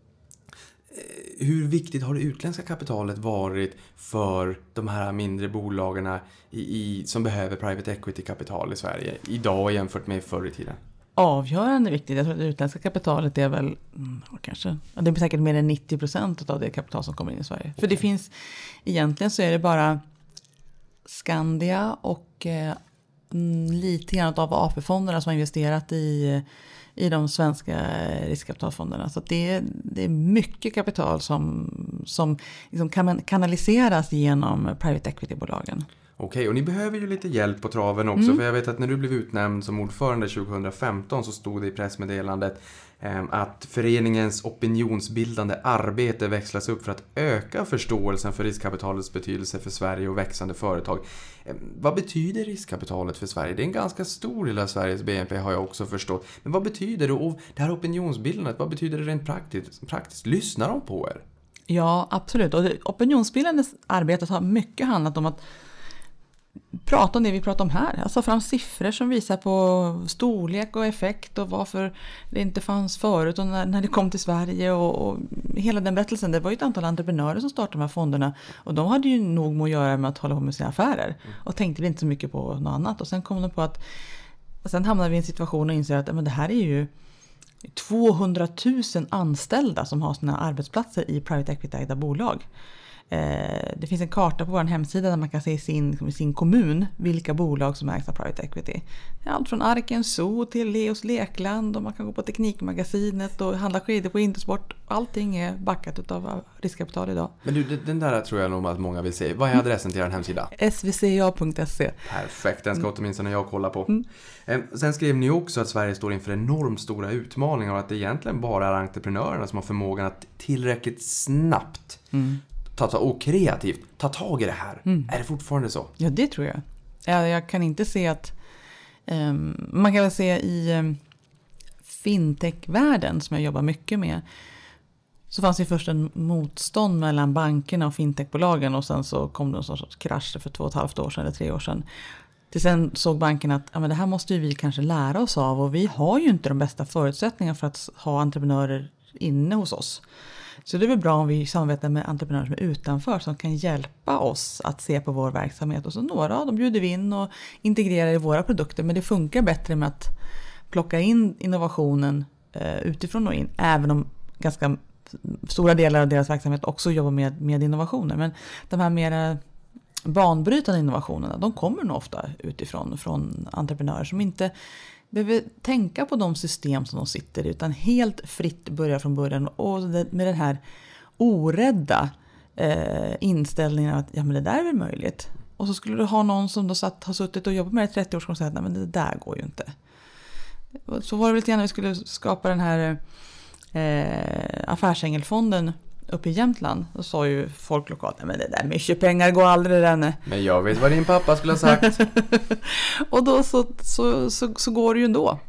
Speaker 3: eh, hur viktigt har det utländska kapitalet varit för de här mindre bolagen i, i, som behöver private equity-kapital i Sverige idag jämfört med förr i tiden?
Speaker 4: Avgörande viktigt. Jag tror att det utländska kapitalet är väl mm, kanske, det är säkert mer än 90 procent av det kapital som kommer in i Sverige. För det finns, egentligen så är det bara Skandia och eh, mm, lite grann av AP-fonderna som har investerat i, i de svenska riskkapitalfonderna. Så det, är, det är mycket kapital som, som liksom kan kanaliseras genom private equity-bolagen.
Speaker 3: Okej, och ni behöver ju lite hjälp på traven också. För jag vet att när du blev utnämnd som ordförande 2015 så stod det i pressmeddelandet eh, att föreningens opinionsbildande arbete växlas upp för att öka förståelsen för riskkapitalets betydelse för Sverige och växande företag. Eh, vad betyder riskkapitalet för Sverige? Det är en ganska stor del av Sveriges BNP har jag också förstått. Men vad betyder det? Och det här opinionsbildandet, vad betyder det rent praktiskt? praktiskt? Lyssnar de på er?
Speaker 4: Ja, absolut. Och opinionsbildande arbetet har mycket handlat om att prata om det vi pratar om här. Alltså fram siffror som visar på storlek och effekt och varför det inte fanns förut och när, när det kom till Sverige och, och hela den berättelsen. Det var ju ett antal entreprenörer som startade de här fonderna och de hade ju nog med att göra med att hålla på med sina affärer och tänkte väl inte så mycket på något annat. Och sen kom de på att sen hamnade vi i en situation och inser att men det här är ju 200 000 anställda som har sina arbetsplatser i private equity-ägda bolag. Eh, Det finns en karta på vår hemsida där man kan se sin, liksom sin kommun vilka bolag som ägs av private equity. Allt från Arken Zoo till Leos Lekland och man kan gå på Teknikmagasinet och handla skidor på Intersport. Allting är backat av riskkapital idag.
Speaker 3: Men du, den där tror jag nog att många vill se. Vad är adressen till er hemsida?
Speaker 4: svca.se.
Speaker 3: Perfekt, den ska åtminstone jag kolla på. Eh, Sen skrev ni också att Sverige står inför enormt stora utmaningar och att det egentligen bara är entreprenörerna som har förmågan att tillräckligt snabbt ta, ta, och kreativt ta tag i det här. Är det fortfarande så?
Speaker 4: Ja, det tror jag. Jag, jag kan inte se att... ehm, man kan väl se i um, fintech-världen som jag jobbar mycket med. Så fanns det först en motstånd mellan bankerna och fintechbolagen och sen så kom det en sorts krasch för två och ett halvt år sedan eller tre år sedan. Till sen såg banken att ja, men det här måste ju vi kanske lära oss av och vi har ju inte de bästa förutsättningarna för att ha entreprenörer inne hos oss. Så det är väl bra om vi samarbetar med entreprenörer som är utanför som kan hjälpa oss att se på vår verksamhet. Och så några av dem bjuder vi in och integrerar i våra produkter. Men det funkar bättre med att plocka in innovationen eh, utifrån och in. Även om ganska stora delar av deras verksamhet också jobbar med, med innovationer. Men de här mera banbrytande innovationerna, de kommer nog ofta utifrån från entreprenörer som inte behöver tänka på de system som de sitter i utan helt fritt börja från början och med den här orädda eh, inställningen att ja, men det där är väl möjligt. Och så skulle du ha någon som då satt, har suttit och jobbat med det i 30 år som säger att det där går ju inte. Så var det lite grann när vi skulle skapa den här eh, affärsängelfonden uppe i Jämtland. Då sa ju folk lokalt, men det där mycket pengar går aldrig Renne.
Speaker 3: Men jag vet vad din pappa skulle ha sagt.
Speaker 4: och då så, så, så, så, går det ju ändå.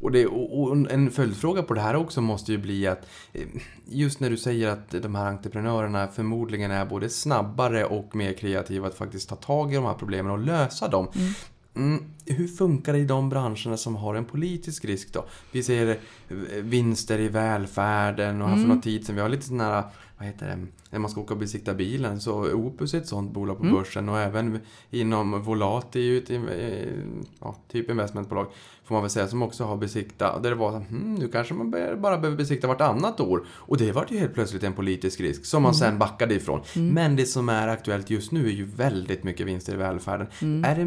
Speaker 3: Och, det, och en följdfråga på det här också måste ju bli att eh, just när du säger att de här entreprenörerna förmodligen är både snabbare och mer kreativa att faktiskt ta tag i de här problemen och lösa dem. Mm. Mm, hur funkar det i de branscherna som har en politisk risk då? Vi ser eh, vinster i välfärden och här för mm. någon tid sedan, vi har lite sådana här, vad heter det, när man ska åka och besikta bilen, så Opus är ett sådant bolag på mm. börsen och även inom Volat är ju ett eh, ja, typ investmentbolag får man väl säga, som också har besiktat, där det var så hmm, nu kanske man bara behöver besikta vartannat år. Och det var ju helt plötsligt en politisk risk som man mm. sen backade ifrån. Mm. Men det som är aktuellt just nu är ju väldigt mycket vinster i välfärden. Mm. Är det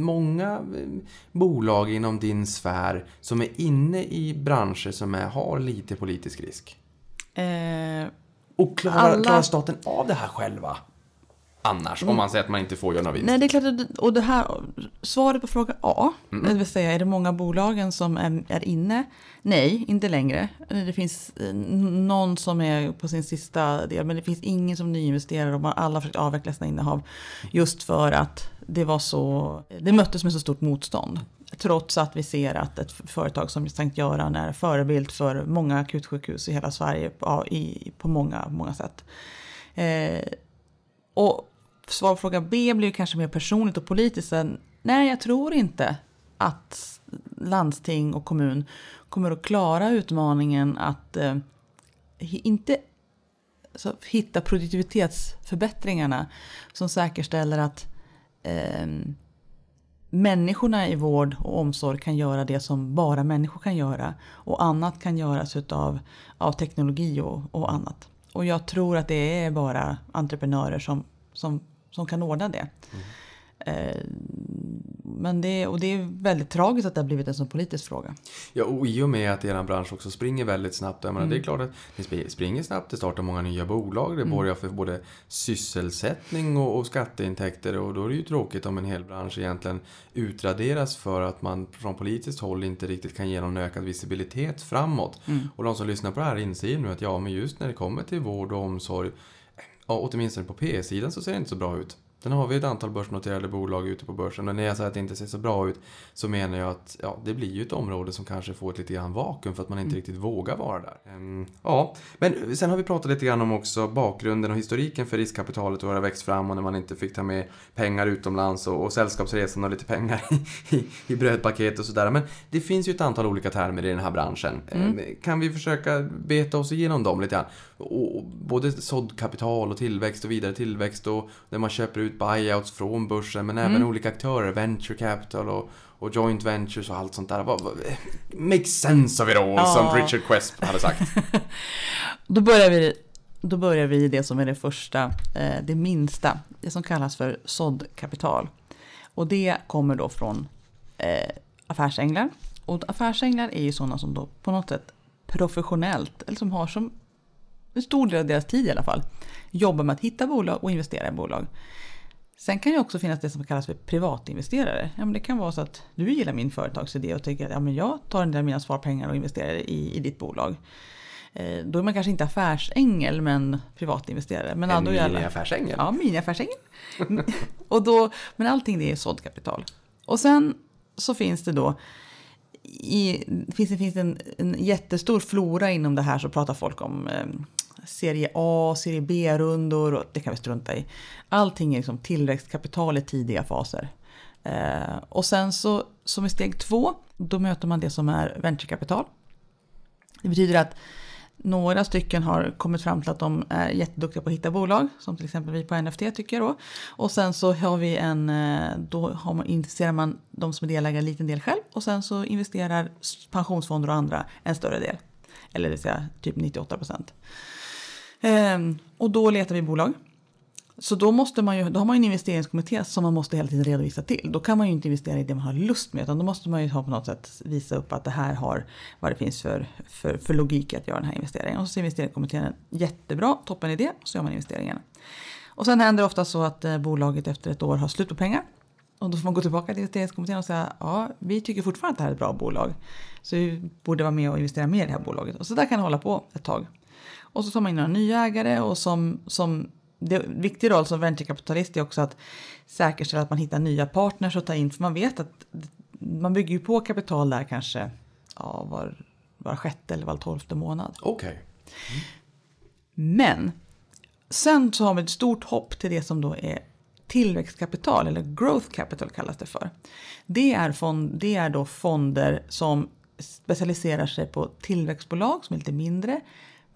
Speaker 3: många eh, bolag inom din sfär som är inne i branscher som är, har lite politisk risk? Eh, och klarar, alla... klarar staten av det här själva? annars, mm. om man säger att man inte får göra någon vinst?
Speaker 4: Nej, det är klart, och det här, svaret på fråga A, mm. det vill säga är det många bolagen som är, är inne? Nej, inte längre. Det finns eh, någon som är på sin sista del, men det finns ingen som nyinvesterar och alla försökt avveckla sina innehav just för att det var så, det möttes med så stort motstånd. Trots att vi ser att ett företag som Sankt Göran är förebild för många akutsjukhus i hela Sverige på, i, på många, många sätt. Eh, och svar på fråga B blir kanske mer personligt och politiskt. Nej, jag tror inte att landsting och kommun kommer att klara utmaningen att eh, inte så, hitta produktivitetsförbättringarna som säkerställer att eh, människorna i vård och omsorg kan göra det som bara människor kan göra. Och annat kan göras utav, av teknologi och, och annat. Och jag tror att det är bara entreprenörer som, som som kan ordna det. Mm. Eh, men det, och det är väldigt tragiskt att det har blivit en sån politisk fråga.
Speaker 3: Ja, och i och med att er bransch också springer väldigt snabbt. Jag menar, mm. Det är klart att ni springer snabbt, det startar många nya bolag, det mm. borgar för både sysselsättning och, och, skatteintäkter. Och då är det ju tråkigt om en hel bransch egentligen utraderas för att man från politiskt håll inte riktigt kan ge någon ökad visibilitet framåt. Mm. Och de som lyssnar på det här inser nu att ja, men just när det kommer till vård och omsorg ja, åtminstone på P-sidan så ser det inte så bra ut. Sen har vi ett antal börsnoterade bolag ute på börsen och när jag säger att det inte ser så bra ut så menar jag att ja, det blir ju ett område som kanske får ett lite grann vakuum för att man inte mm. riktigt vågar vara där. Um, ja, men sen har vi pratat lite grann om också bakgrunden och historiken för riskkapitalet och hur det har växt fram och när man inte fick ta med pengar utomlands och, och sällskapsresan och lite pengar i, i brödpaket och sådär. Men det finns ju ett antal olika termer i den här branschen. Mm. Um, kan vi försöka beta oss igenom dem lite grann? Och, och både såddkapital och tillväxt och vidare tillväxt och när man köper ut buyouts från börsen men även mm. olika aktörer, venture capital och, och joint ventures och allt sånt där. Make sense of it all, ja. som Richard Quest hade sagt.
Speaker 4: då, börjar vi, då börjar vi i det som är det första, eh, det minsta, det som kallas för såddkapital. Och det kommer då från eh, affärsänglar. Och affärsänglar är ju sådana som då på något sätt professionellt, eller som har som en stor del av deras tid i alla fall, jobbar med att hitta bolag och investera i bolag. Sen kan det också finnas det som kallas för privatinvesterare. Ja, men det kan vara så att du gillar min företagsidé och tycker att ja, men jag tar en del av mina sparpengar och investerar i, i ditt bolag. Eh, då är man kanske inte affärsängel men privatinvesterare. Men
Speaker 3: en mini-affärsängel?
Speaker 4: Ja, mini-affärsängel. och då, men allting det är såddkapital. Och sen så finns det då i, finns, det finns en, en jättestor flora inom det här så pratar folk om eh, serie A, serie B-rundor och det kan vi strunta i. Allting är liksom tillväxtkapital i tidiga faser. Eh, och sen så som i steg två, då möter man det som är venturekapital. Det betyder att några stycken har kommit fram till att de är jätteduktiga på att hitta bolag, som till exempel vi på NFT tycker då. Och sen så har vi en, eh, då har man, investerar man de som är delägare en liten del själv och sen så investerar pensionsfonder och andra en större del. Eller det vill säga typ 98 procent. Ehm, och då letar vi bolag. Så då, måste man ju, då har man ju en investeringskommitté som man måste hela tiden redovisa till. Då kan man ju inte investera i det man har lust med utan då måste man ju ha på något sätt visa upp att det här har vad det finns för, för, för logik att göra den här investeringen. Och så ser investeringskommittén en jättebra, toppen idé och så gör man investeringen. Och sen händer det ofta så att eh, bolaget efter ett år har slut på pengar. Och då får man gå tillbaka till investeringskommittén och säga ja, vi tycker fortfarande att det här är ett bra bolag. Så vi borde vara med och investera mer i det här bolaget. Och så där kan det hålla på ett tag. Och så tar man in några nya ägare och som, som det, en viktig roll som venturekapitalist är också att säkerställa att man hittar nya partners att ta in. För man vet att man bygger ju på kapital där kanske ja, var, var sjätte eller var tolfte månad.
Speaker 3: Okej.
Speaker 4: Men sen så har vi ett stort hopp till det som då är tillväxtkapital eller growth capital kallas det för. Det är, fond, det är då fonder som specialiserar sig på tillväxtbolag som är lite mindre.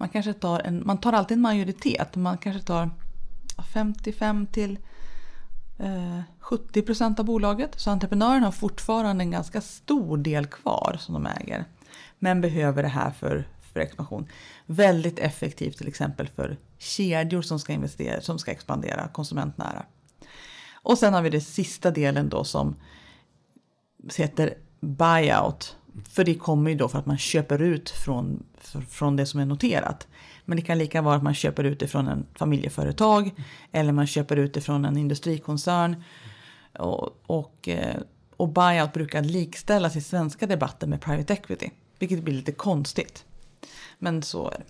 Speaker 4: Man kanske tar en, man tar alltid en majoritet. Man kanske tar 55 till eh, 70 procent av bolaget. Så entreprenören har fortfarande en ganska stor del kvar som de äger. Men behöver det här för, för expansion. Väldigt effektivt till exempel för kedjor som ska, investera, som ska expandera konsumentnära. Och sen har vi den sista delen då som heter buyout. För det kommer ju då för att man köper ut från, från det som är noterat. Men det kan lika vara att man köper ut ifrån en familjeföretag eller man köper ut ifrån en industrikoncern. Och, och, eh, och buyout brukar likställas i svenska debatter med private equity, vilket blir lite konstigt. Men så är det.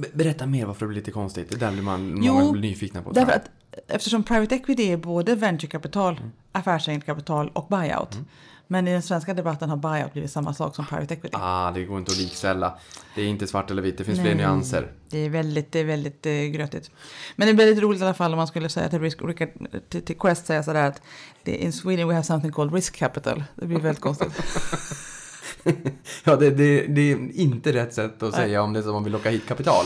Speaker 3: Be- Berätta mer varför det blir lite konstigt. Det där blir man
Speaker 4: Jo,
Speaker 3: många blir nyfikna på.
Speaker 4: Därför att eftersom private equity är både venturekapital,
Speaker 3: Mm.
Speaker 4: affärsägande kapital och buyout. Men i den svenska debatten har buyout blivit samma sak som private equity.
Speaker 3: Ah, det går inte att likställa. Det är inte svart eller vitt, det finns fler
Speaker 4: Nej.
Speaker 3: nyanser.
Speaker 4: Det är väldigt, det är väldigt eh, grötigt. Men det är väldigt roligt i alla fall om man skulle säga till, risk, till, till Quest säga sådär att in Sweden we have something called risk capital. Det blir väldigt konstigt.
Speaker 3: Ja, det, det, det är inte rätt sätt att säga om det är som om man vill locka hit kapital.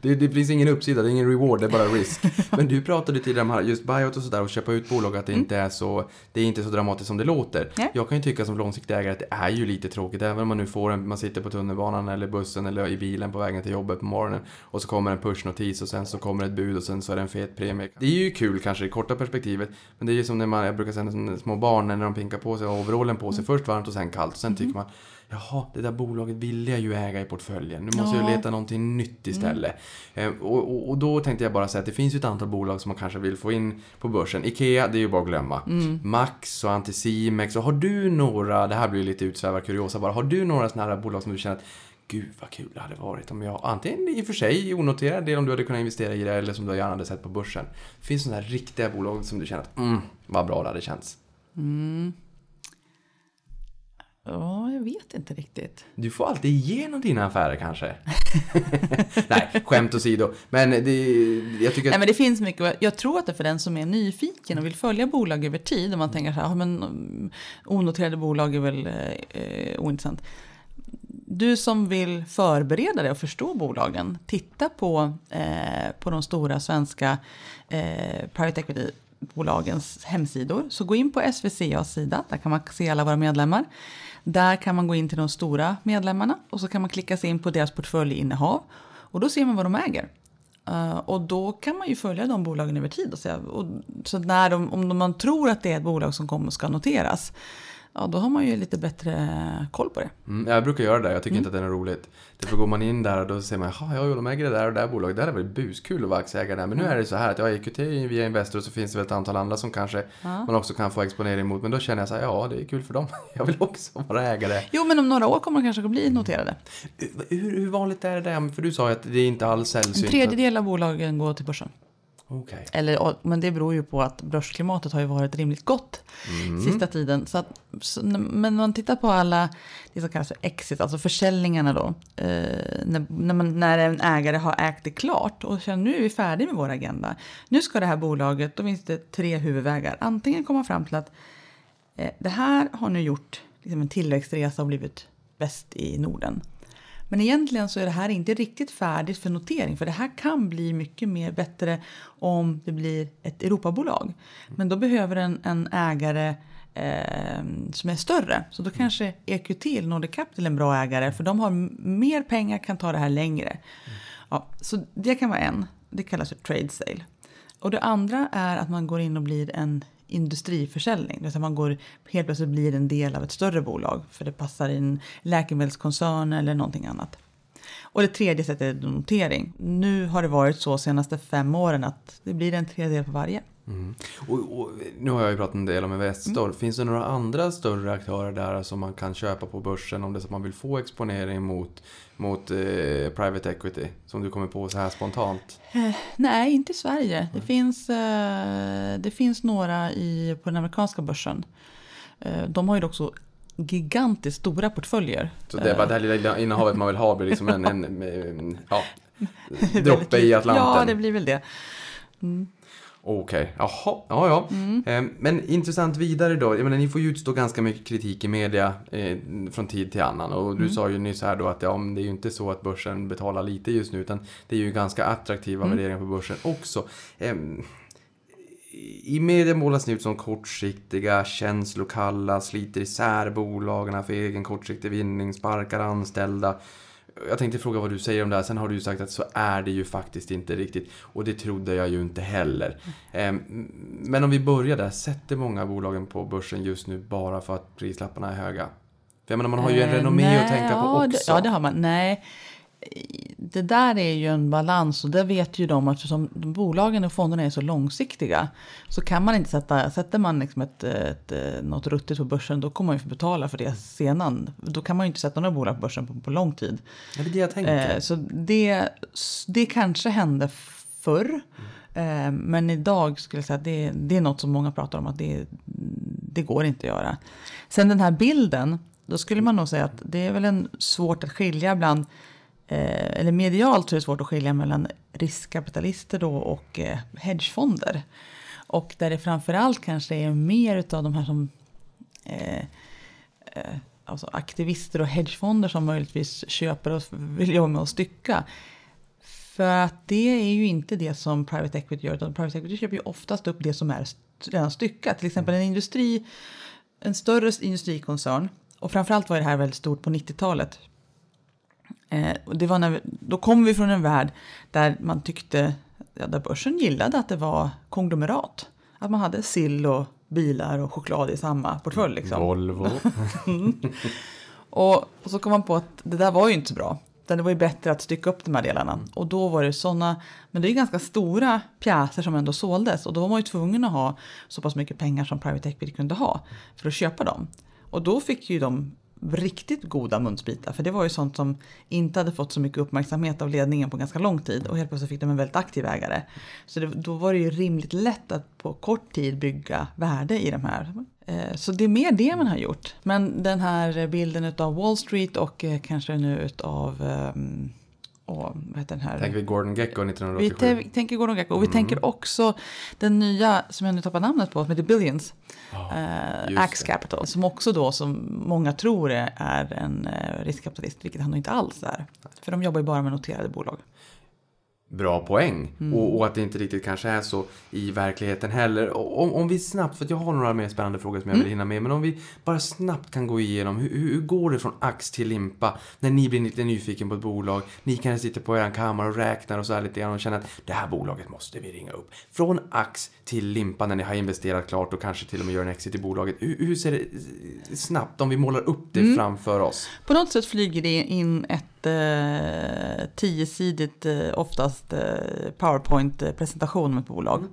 Speaker 3: Det, det finns ingen uppsida, det är ingen reward, det är bara risk. Men du pratade tidigare om här, just buyout och sådär och köpa ut bolag, att det inte är så, det är inte så dramatiskt som det låter.
Speaker 4: Nej.
Speaker 3: Jag kan ju tycka som långsiktig ägare att det är ju lite tråkigt, även om man nu får en, man sitter på tunnelbanan eller bussen eller i bilen på vägen till jobbet på morgonen och så kommer en pushnotis och sen så kommer ett bud och sen så är det en fet premie. Det är ju kul kanske i korta perspektivet, men det är ju som när man, jag brukar säga som små barn när de pinkar på sig overallen på sig, först varmt och sen kallt och sen tycker man Jaha, det där bolaget vill jag ju äga i portföljen. Nu måste jag
Speaker 4: Ja.
Speaker 3: leta någonting nytt istället. Eh, och, och, och då tänkte jag bara säga att det finns ju ett antal bolag som man kanske vill få in på börsen. Ikea, det är ju bara att glömma. Max och Anticimex. Och har du några, det här blir lite utsvävad kuriosa bara. Har du några sådana här bolag som du känner att Gud vad kul det hade varit om jag, antingen i och för sig onoterad del om du hade kunnat investera i det eller som du gärna hade sett på börsen. Finns det sådana här riktiga bolag som du känner att mm, vad bra det hade känts?
Speaker 4: Ja, jag vet inte riktigt.
Speaker 3: Du får alltid igenom dina affärer kanske? Nej, skämt åsido. Men det, jag tycker
Speaker 4: Nej,
Speaker 3: att...
Speaker 4: men det finns mycket. Jag tror att det är för den som är nyfiken och vill följa bolag över tid. Om man tänker så här, ja, men mm, onoterade bolag är väl eh, eh, ointressant. Du som vill förbereda dig och förstå bolagen, titta på, eh, på de stora svenska eh, private equity-bolagens hemsidor. Så gå in på SVCAs sida, där kan man se alla våra medlemmar. Där kan man gå in till de stora medlemmarna och så kan man klicka sig in på deras portföljinnehav. Och då ser man vad de äger. Uh, och då kan man ju följa de bolagen över tid. Och säga, och, så när de, om man tror att det är ett bolag som kommer ska noteras, ja, då har man ju lite bättre koll på det.
Speaker 3: Mm, jag brukar göra det, jag tycker
Speaker 4: Mm.
Speaker 3: inte att det är roligt. Därför går man in där och då ser man, jaha, ja, de äger det där och det där bolaget, det hade varit buskul att vara aktieägare där. Men nu
Speaker 4: Mm.
Speaker 3: är det så här att jag är EQT via Investor och så finns det väl ett antal andra som kanske man också kan få exponering mot. Men då känner jag så här, ja, det är kul för dem. Jag vill också vara ägare.
Speaker 4: Jo, men om några år kommer de kanske att bli noterade.
Speaker 3: Hur, hur vanligt är det där? För du sa ju att det är inte alls sällsynt.
Speaker 4: En tredjedel av bolagen går till börsen.
Speaker 3: Okej.
Speaker 4: Eller, men det beror ju på att börsklimatet har ju varit rimligt gott sista tiden. Så att, så, men när man tittar på alla det som kallas för exit, alltså försäljningarna då. Eh, när, när, man, när en ägare har ägt det klart och känner nu är vi färdiga med vår agenda. Nu ska det här bolaget, då finns det tre huvudvägar. Antingen komma fram till att eh, det här har nu gjort liksom en tillväxtresa och blivit bäst i Norden. Men egentligen så är det här inte riktigt färdigt för notering. För det här kan bli mycket mer bättre om det blir ett Europabolag. Men då behöver en, en ägare eh, som är större. Så då kanske EQT eller Nordic Capital är en bra ägare. För de har mer pengar, kan ta det här längre. Ja, så det kan vara en. Det kallas för trade sale. Och det andra är att man går in och blir en industriförsäljning. Det vill säga man går, helt plötsligt blir en del av ett större bolag. För det passar i en läkemedelskoncern eller någonting annat. Och det tredje sättet är notering. Nu har det varit så senaste fem åren att det blir en tredjedel på varje.
Speaker 3: Och, och, nu har jag ju pratat en del om Investor.
Speaker 4: Mm.
Speaker 3: Finns det några andra större aktörer där som man kan köpa på börsen om det är så att man vill få exponering mot, mot eh, private equity? Som du kommer på så här spontant.
Speaker 4: Nej, inte i Sverige. Det, finns, eh, det finns några i, på den amerikanska börsen. Eh, de har ju också gigantiskt stora portföljer.
Speaker 3: Så det är bara det här lilla innehavet man vill ha blir liksom en, en, en ja,
Speaker 4: Väldigt
Speaker 3: droppe i. Atlanten.
Speaker 4: Ja, det blir väl det.
Speaker 3: Okej, jaha, ja ja.
Speaker 4: Mm.
Speaker 3: Eh, Men intressant vidare då. Jag menar, ni får ju utstå ganska mycket kritik i media eh, från tid till annan. Och
Speaker 4: Mm.
Speaker 3: du sa ju nyss här då att ja, men det är ju inte så att börsen betalar lite just nu. Utan det är ju ganska attraktiva
Speaker 4: Mm.
Speaker 3: värderingar på börsen också. Eh, I media målas ni ut som kortsiktiga, känslokalla, sliter isär bolagen för egen kortsiktig vinning, sparkar anställda. Jag tänkte fråga vad du säger om det här. Sen har du ju sagt att så är det ju faktiskt inte riktigt. Och det trodde jag ju inte heller. Ehm, Men om vi börjar där. Sätter många bolagen på börsen just nu bara för att prislapparna är höga? För jag menar, man har ju en
Speaker 4: Eh,
Speaker 3: renommé
Speaker 4: nej,
Speaker 3: att tänka på också.
Speaker 4: Det, ja, det har man. Nej, det där är ju en balans och det vet ju de att eftersom bolagen och fonderna är så långsiktiga så kan man inte sätta, sätter man liksom ett, ett, ett, något ruttigt på börsen då kommer man ju få betala för det sedan. Då kan man ju inte sätta några bolag på börsen på, på lång tid.
Speaker 3: Det är det jag tänker.
Speaker 4: Eh, så det, det kanske hände förr. Eh, men idag skulle jag säga att det, det är något som många pratar om att det, det går inte att göra. Sen den här bilden, då skulle man nog säga att det är väl en svårt att skilja bland eh, eller medialt så är det svårt att skilja mellan riskkapitalister då och eh, hedgefonder. Och där det framförallt kanske är mer utav de här som eh, eh, alltså aktivister och hedgefonder som möjligtvis köper och vill jobba med att stycka. För att det är ju inte det som private equity gör, utan private equity köper ju oftast upp det som är redan styckat. Till exempel en industri, en större industrikoncern, och framförallt var det här väldigt stort på 90-talet. Eh, och det var när vi, då kom vi från en värld där man tyckte, ja, där börsen gillade att det var konglomerat. Att man hade sill och bilar och choklad i samma portfölj. Liksom.
Speaker 3: Volvo.
Speaker 4: Och, och så kom man på att det där var ju inte så bra. Utan det var ju bättre att stycka upp de här delarna. Och då var det sådana, men det är ganska stora pjäser som ändå såldes. Och då var man ju tvungen att ha så pass mycket pengar som private equity kunde ha för att köpa dem. Och då fick ju de riktigt goda munsbitar. För det var ju sånt som inte hade fått så mycket uppmärksamhet av ledningen på ganska lång tid. Och helt plötsligt fick de en väldigt aktiv ägare. Så det, då var det ju rimligt lätt att på kort tid bygga värde i de här. Eh, så det är mer det man har gjort. Men den här bilden av Wall Street och eh, kanske nu av um, ehm, och, vad heter den här?
Speaker 3: Tänker vi Gordon Gecko
Speaker 4: Vi
Speaker 3: 1987.
Speaker 4: te- tänker Gordon Gekko och vi
Speaker 3: Mm.
Speaker 4: tänker också den nya som jag nu tappar namnet på, som heter Billions.
Speaker 3: Ja,
Speaker 4: eh, Axe. Capital. Som också då som många tror är, en eh, riskkapitalist, vilket han inte alls är. För de jobbar ju bara med noterade bolag.
Speaker 3: Bra poäng.
Speaker 4: Mm.
Speaker 3: Och, och att det inte riktigt kanske är så i verkligheten heller. Och Om, om vi snabbt, för att jag har några mer spännande frågor som jag
Speaker 4: Mm.
Speaker 3: vill hinna med. Men om vi bara snabbt kan gå igenom. Hur, hur går det från ax till limpa? När ni blir lite nyfiken på ett bolag. Ni kanske sitter på er kammare och räknar och så här lite grann och känner att det här bolaget måste vi ringa upp. Från ax till limpa när ni har investerat klart och kanske till och med gör en exit i bolaget. Hur, hur ser det snabbt, om vi målar upp det
Speaker 4: Mm.
Speaker 3: framför oss?
Speaker 4: På något sätt flyger det in ett eh, tiosidigt, eh, oftast eh, PowerPoint-presentation om ett bolag.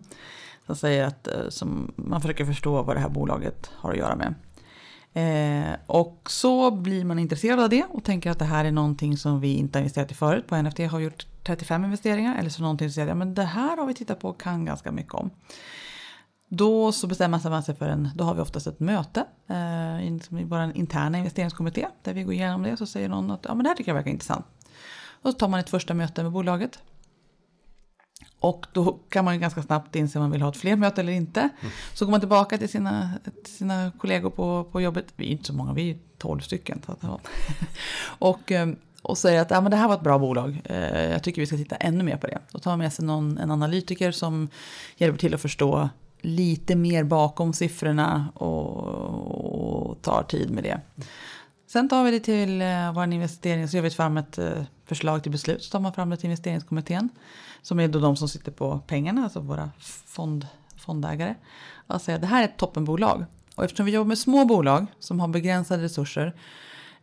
Speaker 4: Som säger att eh, som man försöker förstå vad det här bolaget har att göra med. Eh, och så blir man intresserad av det och tänker att det här är någonting som vi inte har investerat i förut. På NFT har vi gjort 35 investeringar eller så någonting som säger ja, men det här har vi tittat på och kan ganska mycket om. Då så bestämmer man sig för en, då har vi oftast ett möte eh, i i vår interna investeringskommitté där vi går igenom det. Så säger någon att ja, men det här tycker jag verkar intressant. Och så tar man ett första möte med bolaget. Och då kan man ju ganska snabbt inse om man vill ha ett fler möte eller inte. Så går man tillbaka till sina, till sina kollegor på, på jobbet. Vi är inte så många, vi är 12 stycken. Så och, eh, och säger att ja, men det här var ett bra bolag. Eh, jag tycker vi ska titta ännu mer på det. Då tar man med sig någon, en analytiker som hjälper till att förstå lite mer bakom siffrorna och, och tar tid med det. Sen tar vi det till eh, vår investering, så gör vi fram ett eh, förslag till beslut. Så tar man fram det till investeringskommittén. Som är då de som sitter på pengarna, alltså våra fond, fondägare. Och säger det här är ett toppenbolag. Och eftersom vi jobbar med små bolag som har begränsade resurser.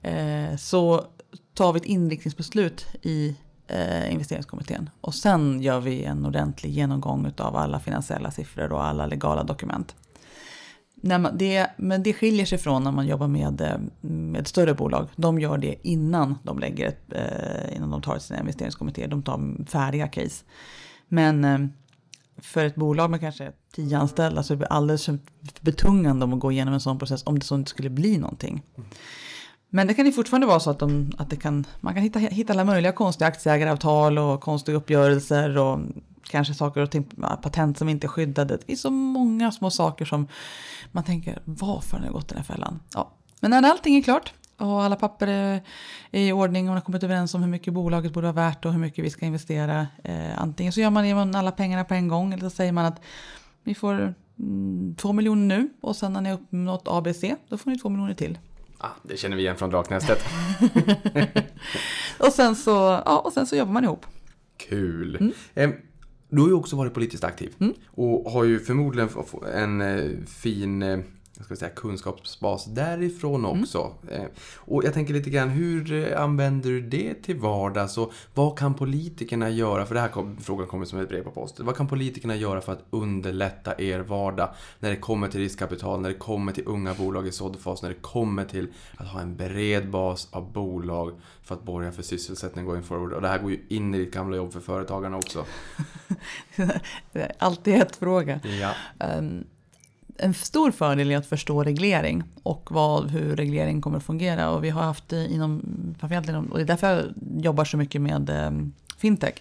Speaker 4: Eh, så tar vi ett inriktningsbeslut i eh, investeringskommittén. Och sen gör vi en ordentlig genomgång av alla finansiella siffror och alla legala dokument. När man, det, men det skiljer sig från när man jobbar med, eh, med större bolag. De gör det innan de, lägger ett, eh, innan de tar sina investeringskommittéer. De tar färdiga case. Men eh, för ett bolag med kanske tio anställda så är det alldeles för betungande om att gå igenom en sån process om det så inte skulle bli någonting. Men det kan ju fortfarande vara så att, de, att det kan, man kan hitta, hitta alla möjliga konstiga aktieägaravtal och konstiga uppgörelser och kanske saker och ting, patent som inte är skyddade. Det finns så många små saker som man tänker, varför har ni gått i den här fällan? Ja. Men när allting är klart och alla papper är i ordning och man har kommit överens om hur mycket bolaget borde vara värt och hur mycket vi ska investera. Eh, antingen så gör man, ger man alla pengarna på en gång eller så säger man att vi får mm, två miljoner nu och sen när ni har uppnått ABC då får ni två miljoner till.
Speaker 3: Ah, det känner vi igen från Draknästet.
Speaker 4: och, sen så, ja, och sen så jobbar man ihop.
Speaker 3: Kul. Mm. Eh, du har ju också varit politiskt aktiv mm. och har ju förmodligen en eh, fin eh, ska säga, kunskapsbas därifrån mm. också. Mm. Och jag tänker lite grann, hur eh, använder du det till vardags och vad kan politikerna göra? För det här kom, frågan kommer som ett brev på post. Vad kan politikerna göra för att underlätta er vardag när det kommer till riskkapital, när det kommer till unga bolag i såddfas, när det kommer till att ha en bred bas av bolag för att borga för sysselsättning going forward. Och det här går ju in i ditt gamla jobb för företagarna också.
Speaker 4: alltid ett fråga.
Speaker 3: Ja.
Speaker 4: Um, en stor fördel är att förstå reglering och vad, hur reglering kommer att fungera. Och vi har haft inom, framförallt inom, och det är därför jag jobbar så mycket med eh, fintech.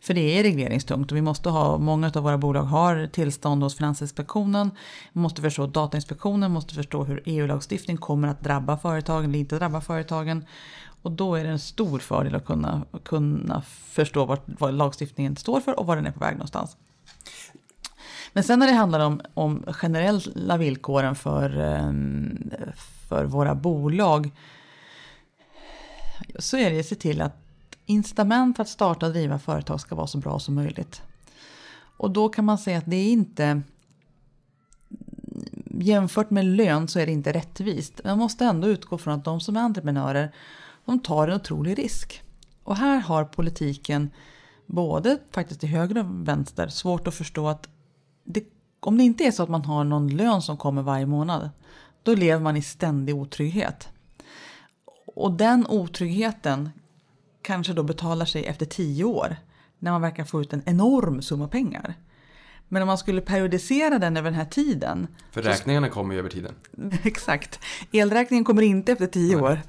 Speaker 4: För det är regleringstungt och vi måste ha, många av våra bolag har tillstånd hos Finansinspektionen. Vi måste förstå Datainspektionen, måste förstå hur EU-lagstiftning kommer att drabba företagen eller inte drabba företagen. Och då är det en stor fördel att kunna, kunna förstå vad, vad lagstiftningen står för och var den är på väg någonstans. Men sen när det handlar om, om generella villkoren för, ehm, för våra bolag så är det att se till att incitament för att starta och driva företag ska vara så bra som möjligt. Och då kan man säga att det är inte jämfört med lön så är det inte rättvist. Man måste ändå utgå från att de som är entreprenörer de tar en otrolig risk. Och här har politiken både faktiskt till höger och vänster svårt att förstå att det, om det inte är så att man har någon lön som kommer varje månad, då lever man i ständig otrygghet. Och den otryggheten kanske då betalar sig efter tio år, när man verkar få ut en enorm summa pengar. Men om man skulle periodisera den över den här tiden.
Speaker 3: För räkningarna så... kommer ju över tiden.
Speaker 4: Exakt. Elräkningen kommer inte efter tio Nej. år.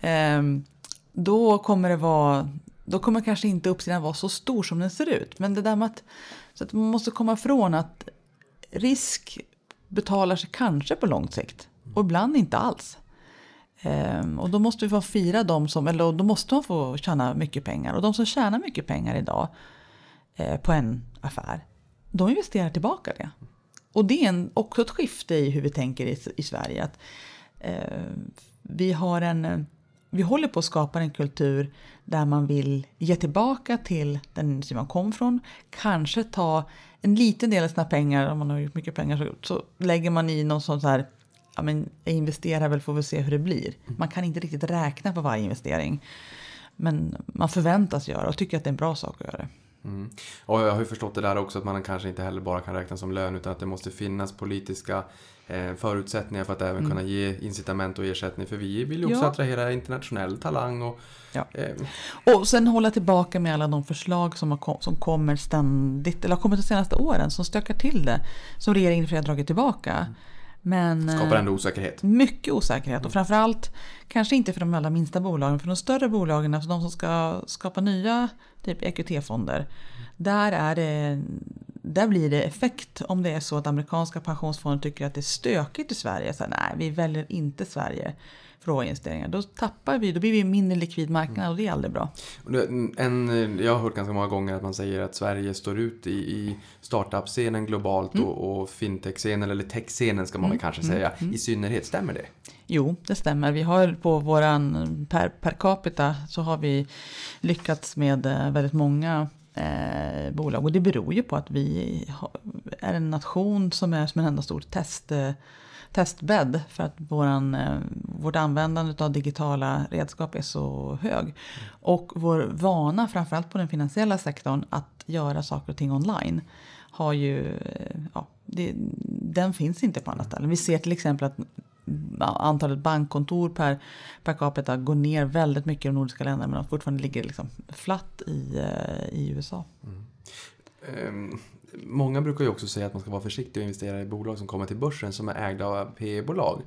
Speaker 4: Ehm, då kommer det vara, då kommer kanske inte uppsidan vara så stor som den ser ut. Men det där med att så att man måste komma ifrån att risk betalar sig kanske på lång sikt och ibland inte alls. Ehm, och då måste vi få fira de som, eller då måste man få tjäna mycket pengar. Och de som tjänar mycket pengar idag eh, på en affär, de investerar tillbaka det. Och det är en, också ett skifte i hur vi tänker i, i Sverige. Att, eh, vi har en eh, vi håller på att skapa en kultur där man vill ge tillbaka till den industri man kom från. Kanske ta en liten del av sina pengar, om man har gjort mycket pengar, så, så lägger man i någon sån här, ja men jag investerar väl får vi se hur det blir. Man kan inte riktigt räkna på varje investering. Men man förväntas göra och tycker att det är en bra sak att göra.
Speaker 3: Mm. Och jag har ju förstått det där också att man kanske inte heller bara kan räkna som lön utan att det måste finnas politiska Eh, förutsättningar för att även mm. kunna ge incitament och ersättning. För vi vill ju också ja. attrahera internationell talang. Och,
Speaker 4: ja. eh. och sen hålla tillbaka med alla de förslag som, har, som kommer ständigt, eller har kommit de senaste åren, som stökar till det. Som regeringen har dragit tillbaka. Mm. Men,
Speaker 3: Skapar ändå osäkerhet.
Speaker 4: Mycket osäkerhet. Och mm. framförallt, kanske inte för de allra minsta bolagen, för de större bolagen, alltså de som ska skapa nya typ EQT-fonder. Där är det där blir det effekt om det är så att amerikanska pensionsfonder tycker att det är stökigt i Sverige. Så här, nej, vi väljer inte Sverige för våra investeringar. Då tappar vi, då blir vi en mindre likvid marknad och det är aldrig bra.
Speaker 3: En, jag har hört ganska många gånger att man säger att Sverige står ut i, i startup-scenen globalt
Speaker 4: Mm.
Speaker 3: och, och fintech-scenen, eller tech-scenen ska man väl kanske säga,
Speaker 4: mm.
Speaker 3: i synnerhet. Stämmer det?
Speaker 4: Jo, det stämmer. Vi har på våran per, per capita så har vi lyckats med eh, väldigt många eh, bolag. Och det beror ju på att vi har, är en nation som är som en enda stor test, eh, testbädd. För att våran, eh, vårt användande av digitala redskap är så hög. Och vår vana, framförallt på den finansiella sektorn, att göra saker och ting online har ju, ja, det, den finns inte på andra ställen. Vi ser till exempel att antalet bankkontor per, per capita går ner väldigt mycket i de nordiska länderna men fortfarande ligger liksom flatt i, eh, i USA.
Speaker 3: Ehm, Många brukar ju också säga att man ska vara försiktig och investera i bolag som kommer till börsen som är ägda av PE-bolag.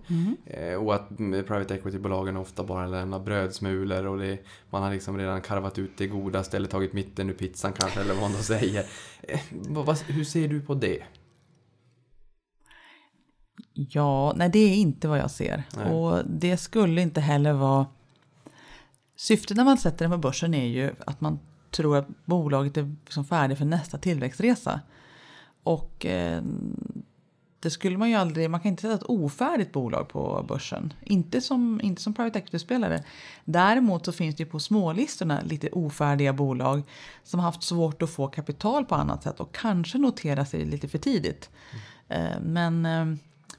Speaker 3: Eh, och att mm, private equity-bolagen ofta bara lämnar brödsmulor och det, man har liksom redan karvat ut det godaste eller tagit mitten ur pizzan kanske, eller vad man då säger. Eh, vad, hur ser du på det?
Speaker 4: Ja, nej det är inte vad jag ser.
Speaker 3: Nej.
Speaker 4: Och det skulle inte heller vara... Syftet när man sätter den på börsen är ju att man tror att bolaget är liksom färdigt för nästa tillväxtresa. Och eh, det skulle man ju aldrig, man kan inte sätta ett ofärdigt bolag på börsen. Inte som, inte som private equity-spelare. Däremot så finns det ju på smålistorna lite ofärdiga bolag som har haft svårt att få kapital på annat sätt och kanske notera sig lite för tidigt. Eh, men eh,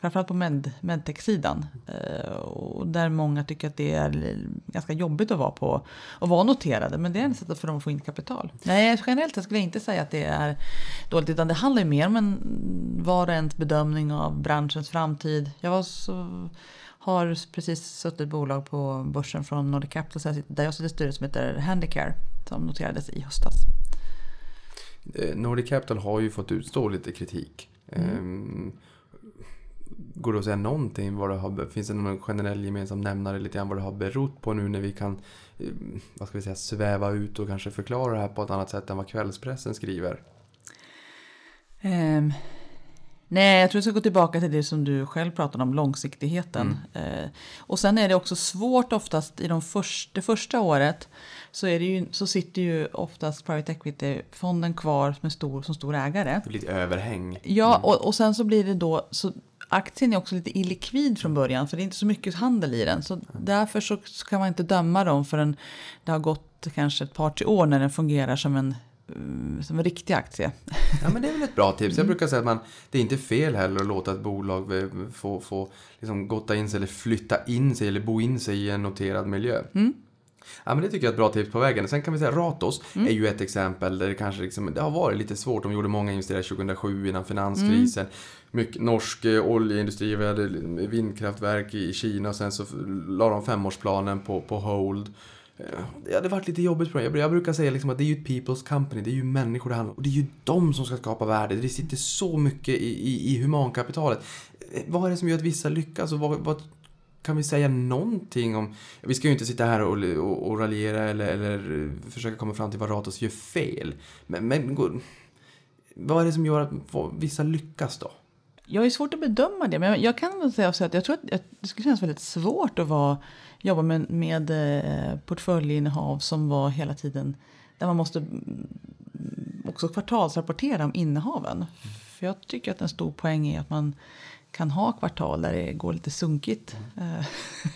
Speaker 4: framförallt på med, medtech-sidan. Eh, och där många tycker att det är ganska jobbigt att vara på och vara noterade. Men det är ett sätt för dem att få in kapital. Nej, generellt sett skulle jag inte säga att det är dåligt. Utan det handlar ju mer om en var och ens bedömning av branschens framtid. Jag så, har precis suttit ett bolag på börsen från Nordic Capital där jag sitter i styrelsen som heter Handicare. Som noterades i höstas.
Speaker 3: Eh, Nordic Capital har ju fått utstå lite kritik. Ehm, Går det att säga någonting? Vad det har, finns det någon generell gemensam nämnare lite grann vad det har berott på nu när vi kan eh, vad ska vi säga, sväva ut och kanske förklara det här på ett annat sätt än vad kvällspressen skriver?
Speaker 4: Ehm, nej, jag tror jag ska gå tillbaka till det som du själv pratade om, långsiktigheten. Eh, och sen är det också svårt oftast i de först, det första året så, är det ju, så sitter ju oftast private equity-fonden kvar som, stor, som stor ägare.
Speaker 3: Det blir lite överhäng.
Speaker 4: Ja, och, och sen så blir det då, så aktien är också lite illikvid från början för det är inte så mycket handel i den. Så därför så, kan man inte döma dem förrän det har gått kanske ett par, tre år när den fungerar som en, eh, som en riktig aktie.
Speaker 3: Ja, men det är väl ett bra tips. Jag brukar säga att man, det är inte fel heller att låta ett bolag få, få liksom gotta in sig eller flytta in sig eller bo in sig i en noterad miljö. Ja, men det tycker jag är ett bra tips på vägen. Sen kan vi säga Ratos är ju ett exempel där det kanske liksom, det har varit lite svårt. De gjorde många investeringar 2007 innan finanskrisen. Mycket norsk eh, oljeindustri, vi hade vindkraftverk i Kina och sen så la de femårsplanen på, på hold. Eh, det hade varit lite jobbigt för mig. Jag- brukar säga liksom att det är ju ett people's company, det är ju människor det handlar om. Och det är ju de som ska skapa värde. Det sitter så mycket i, i, i humankapitalet. Eh, vad är det som gör att vissa lyckas och vad, vad kan vi säga någonting om... Vi ska ju inte sitta här och, och, och raljera eller, eller försöka komma fram till vad Ratos gör fel. Men, men vad är det som gör att vissa lyckas då?
Speaker 4: Jag är svårt att bedöma det, men jag kan väl säga så att jag tror att det skulle kännas väldigt svårt att vara, jobba med, med eh, portföljinnehav som var hela tiden, där man måste mm, också kvartalsrapportera om innehaven. För jag tycker att en stor poäng är att man kan ha kvartal där det går lite sunkigt eh,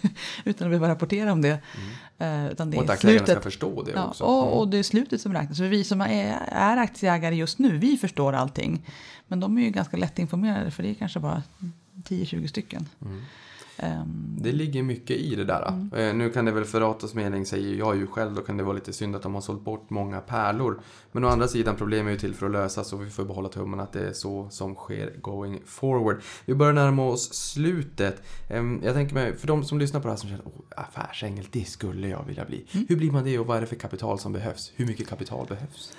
Speaker 4: utan att behöva rapportera om det. Eh, utan det
Speaker 3: Och att aktieägarna ska förstå det
Speaker 4: Ja,
Speaker 3: också. Mm.
Speaker 4: och, och det är slutet som räknas. För vi som är, är aktieägare just nu, vi förstår allting. Men de är ju ganska lättinformerade för det är kanske bara 10-20 stycken.
Speaker 3: Mm.
Speaker 4: Ehm,
Speaker 3: Det ligger mycket i det där. Eh, nu kan det väl för Ratos mening, säger jag ju själv, då kan det vara lite synd att de har sålt bort många pärlor. Men å andra sidan, problem är ju till för att lösas och vi får behålla tummen att det är så som sker going forward. Vi börjar närma oss slutet. Ehm, jag tänker mig, för de som lyssnar på det här som känner oh, affärsängel, det skulle jag vilja bli. Hur blir man det och vad är det för kapital som behövs? Hur mycket kapital behövs?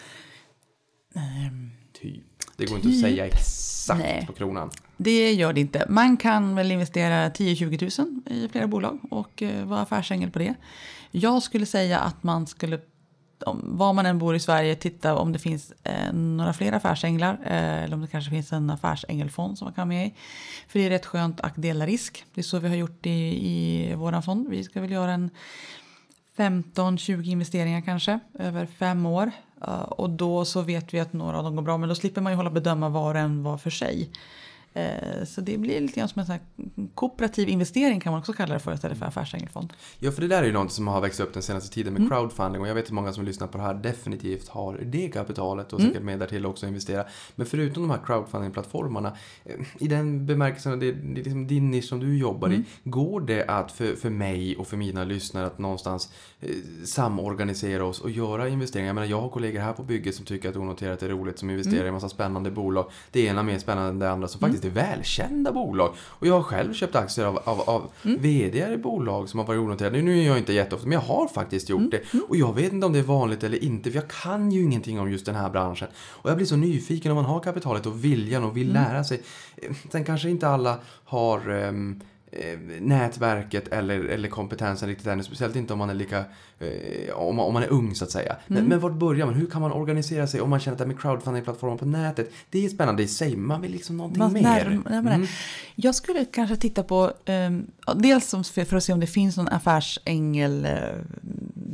Speaker 3: typ. Det går inte att
Speaker 4: typ.
Speaker 3: säga exakt
Speaker 4: Nej.
Speaker 3: på kronan.
Speaker 4: det gör det inte. Man kan väl investera 10-20 000 i flera bolag och eh, vara affärsängel på det. Jag skulle säga att man skulle om, var man än bor i Sverige, titta om det finns eh, några fler affärsänglar eh, eller om det kanske finns en affärsängelfond som man kan med i. För det är rätt skönt att dela risk. Det är så vi har gjort i, i vår fond. Vi ska väl göra en 15-20 investeringar kanske över fem år. Eh, och då så vet vi att några av dem går bra, men då slipper man ju hålla bedöma var och en var för sig. Eh, så det blir lite grann som en sån kooperativ investering kan man också kalla det för istället för affärsängelfond.
Speaker 3: Ja, för det där är ju något som har växt upp den senaste tiden med mm. crowdfunding och jag vet att många som lyssnar på det här definitivt har det kapitalet och mm. säkert med därtill också investera. Men förutom de här crowdfunding-plattformarna, eh, i den bemärkelsen, det, det är liksom din nisch som du jobbar mm. i, går det att för, för mig och för mina lyssnare att någonstans eh, samorganisera oss och göra investeringar? Jag menar, jag har kollegor här på bygget som tycker att onoterat är roligt, som investerar mm. i en massa spännande bolag. Det ena mer spännande än det andra, som faktiskt är välkända bolag. Och jag har själv köpt aktier av, av, av mm. vd i bolag som har varit onoterade. Nu är jag inte jätteofta, men jag har faktiskt gjort mm. det. Och jag vet inte om det är vanligt eller inte, för jag kan ju ingenting om just den här branschen. Och jag blir så nyfiken om man har kapitalet och viljan och vill mm. lära sig. Sen kanske inte alla har um, Eh, nätverket eller, eller kompetensen riktigt ännu. Speciellt inte om man är lika, eh, om, man, om man är ung så att säga. Mm. Men, men vart börjar man? Hur kan man organisera sig om man känner att det här med crowdfunding-plattformar på nätet, det är spännande i sig. Man vill liksom någonting man, mer.
Speaker 4: Nej, mm. Jag skulle kanske titta på, eh, dels för att se om det finns någon affärsängel eh,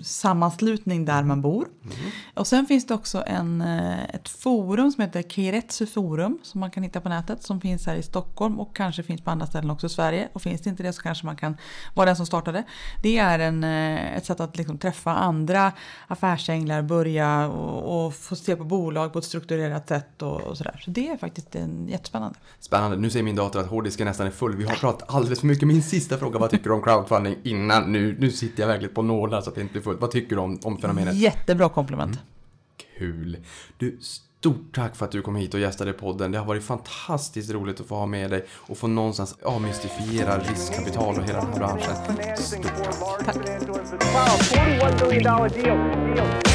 Speaker 4: sammanslutning där man bor. Mm. Och sen finns det också en, eh, ett forum som heter Keiretsu forum som man kan hitta på nätet som finns här i Stockholm och kanske finns på andra ställen också i Sverige. Och finns det inte det så kanske man kan vara den som startade. Det är en, eh, ett sätt att liksom träffa andra affärsänglar, börja och, och, få se på bolag på ett strukturerat sätt och, och sådär. Så det är faktiskt en, jättespännande.
Speaker 3: Spännande. Nu säger min dator att hårddisken nästan är full. Vi har pratat alldeles för mycket. Min sista fråga, vad tycker du om crowdfunding innan? Nu, nu sitter jag verkligen på nålar så att det inte blir fullt. Vad tycker du om, om fenomenet?
Speaker 4: Jättebra komplement. Mm.
Speaker 3: Kul. Du, stort tack för att du kom hit och gästade podden. Det har varit fantastiskt roligt att få ha med dig och få någonstans avmystifiera riskkapital och hela den här branschen. Stort tack. tack.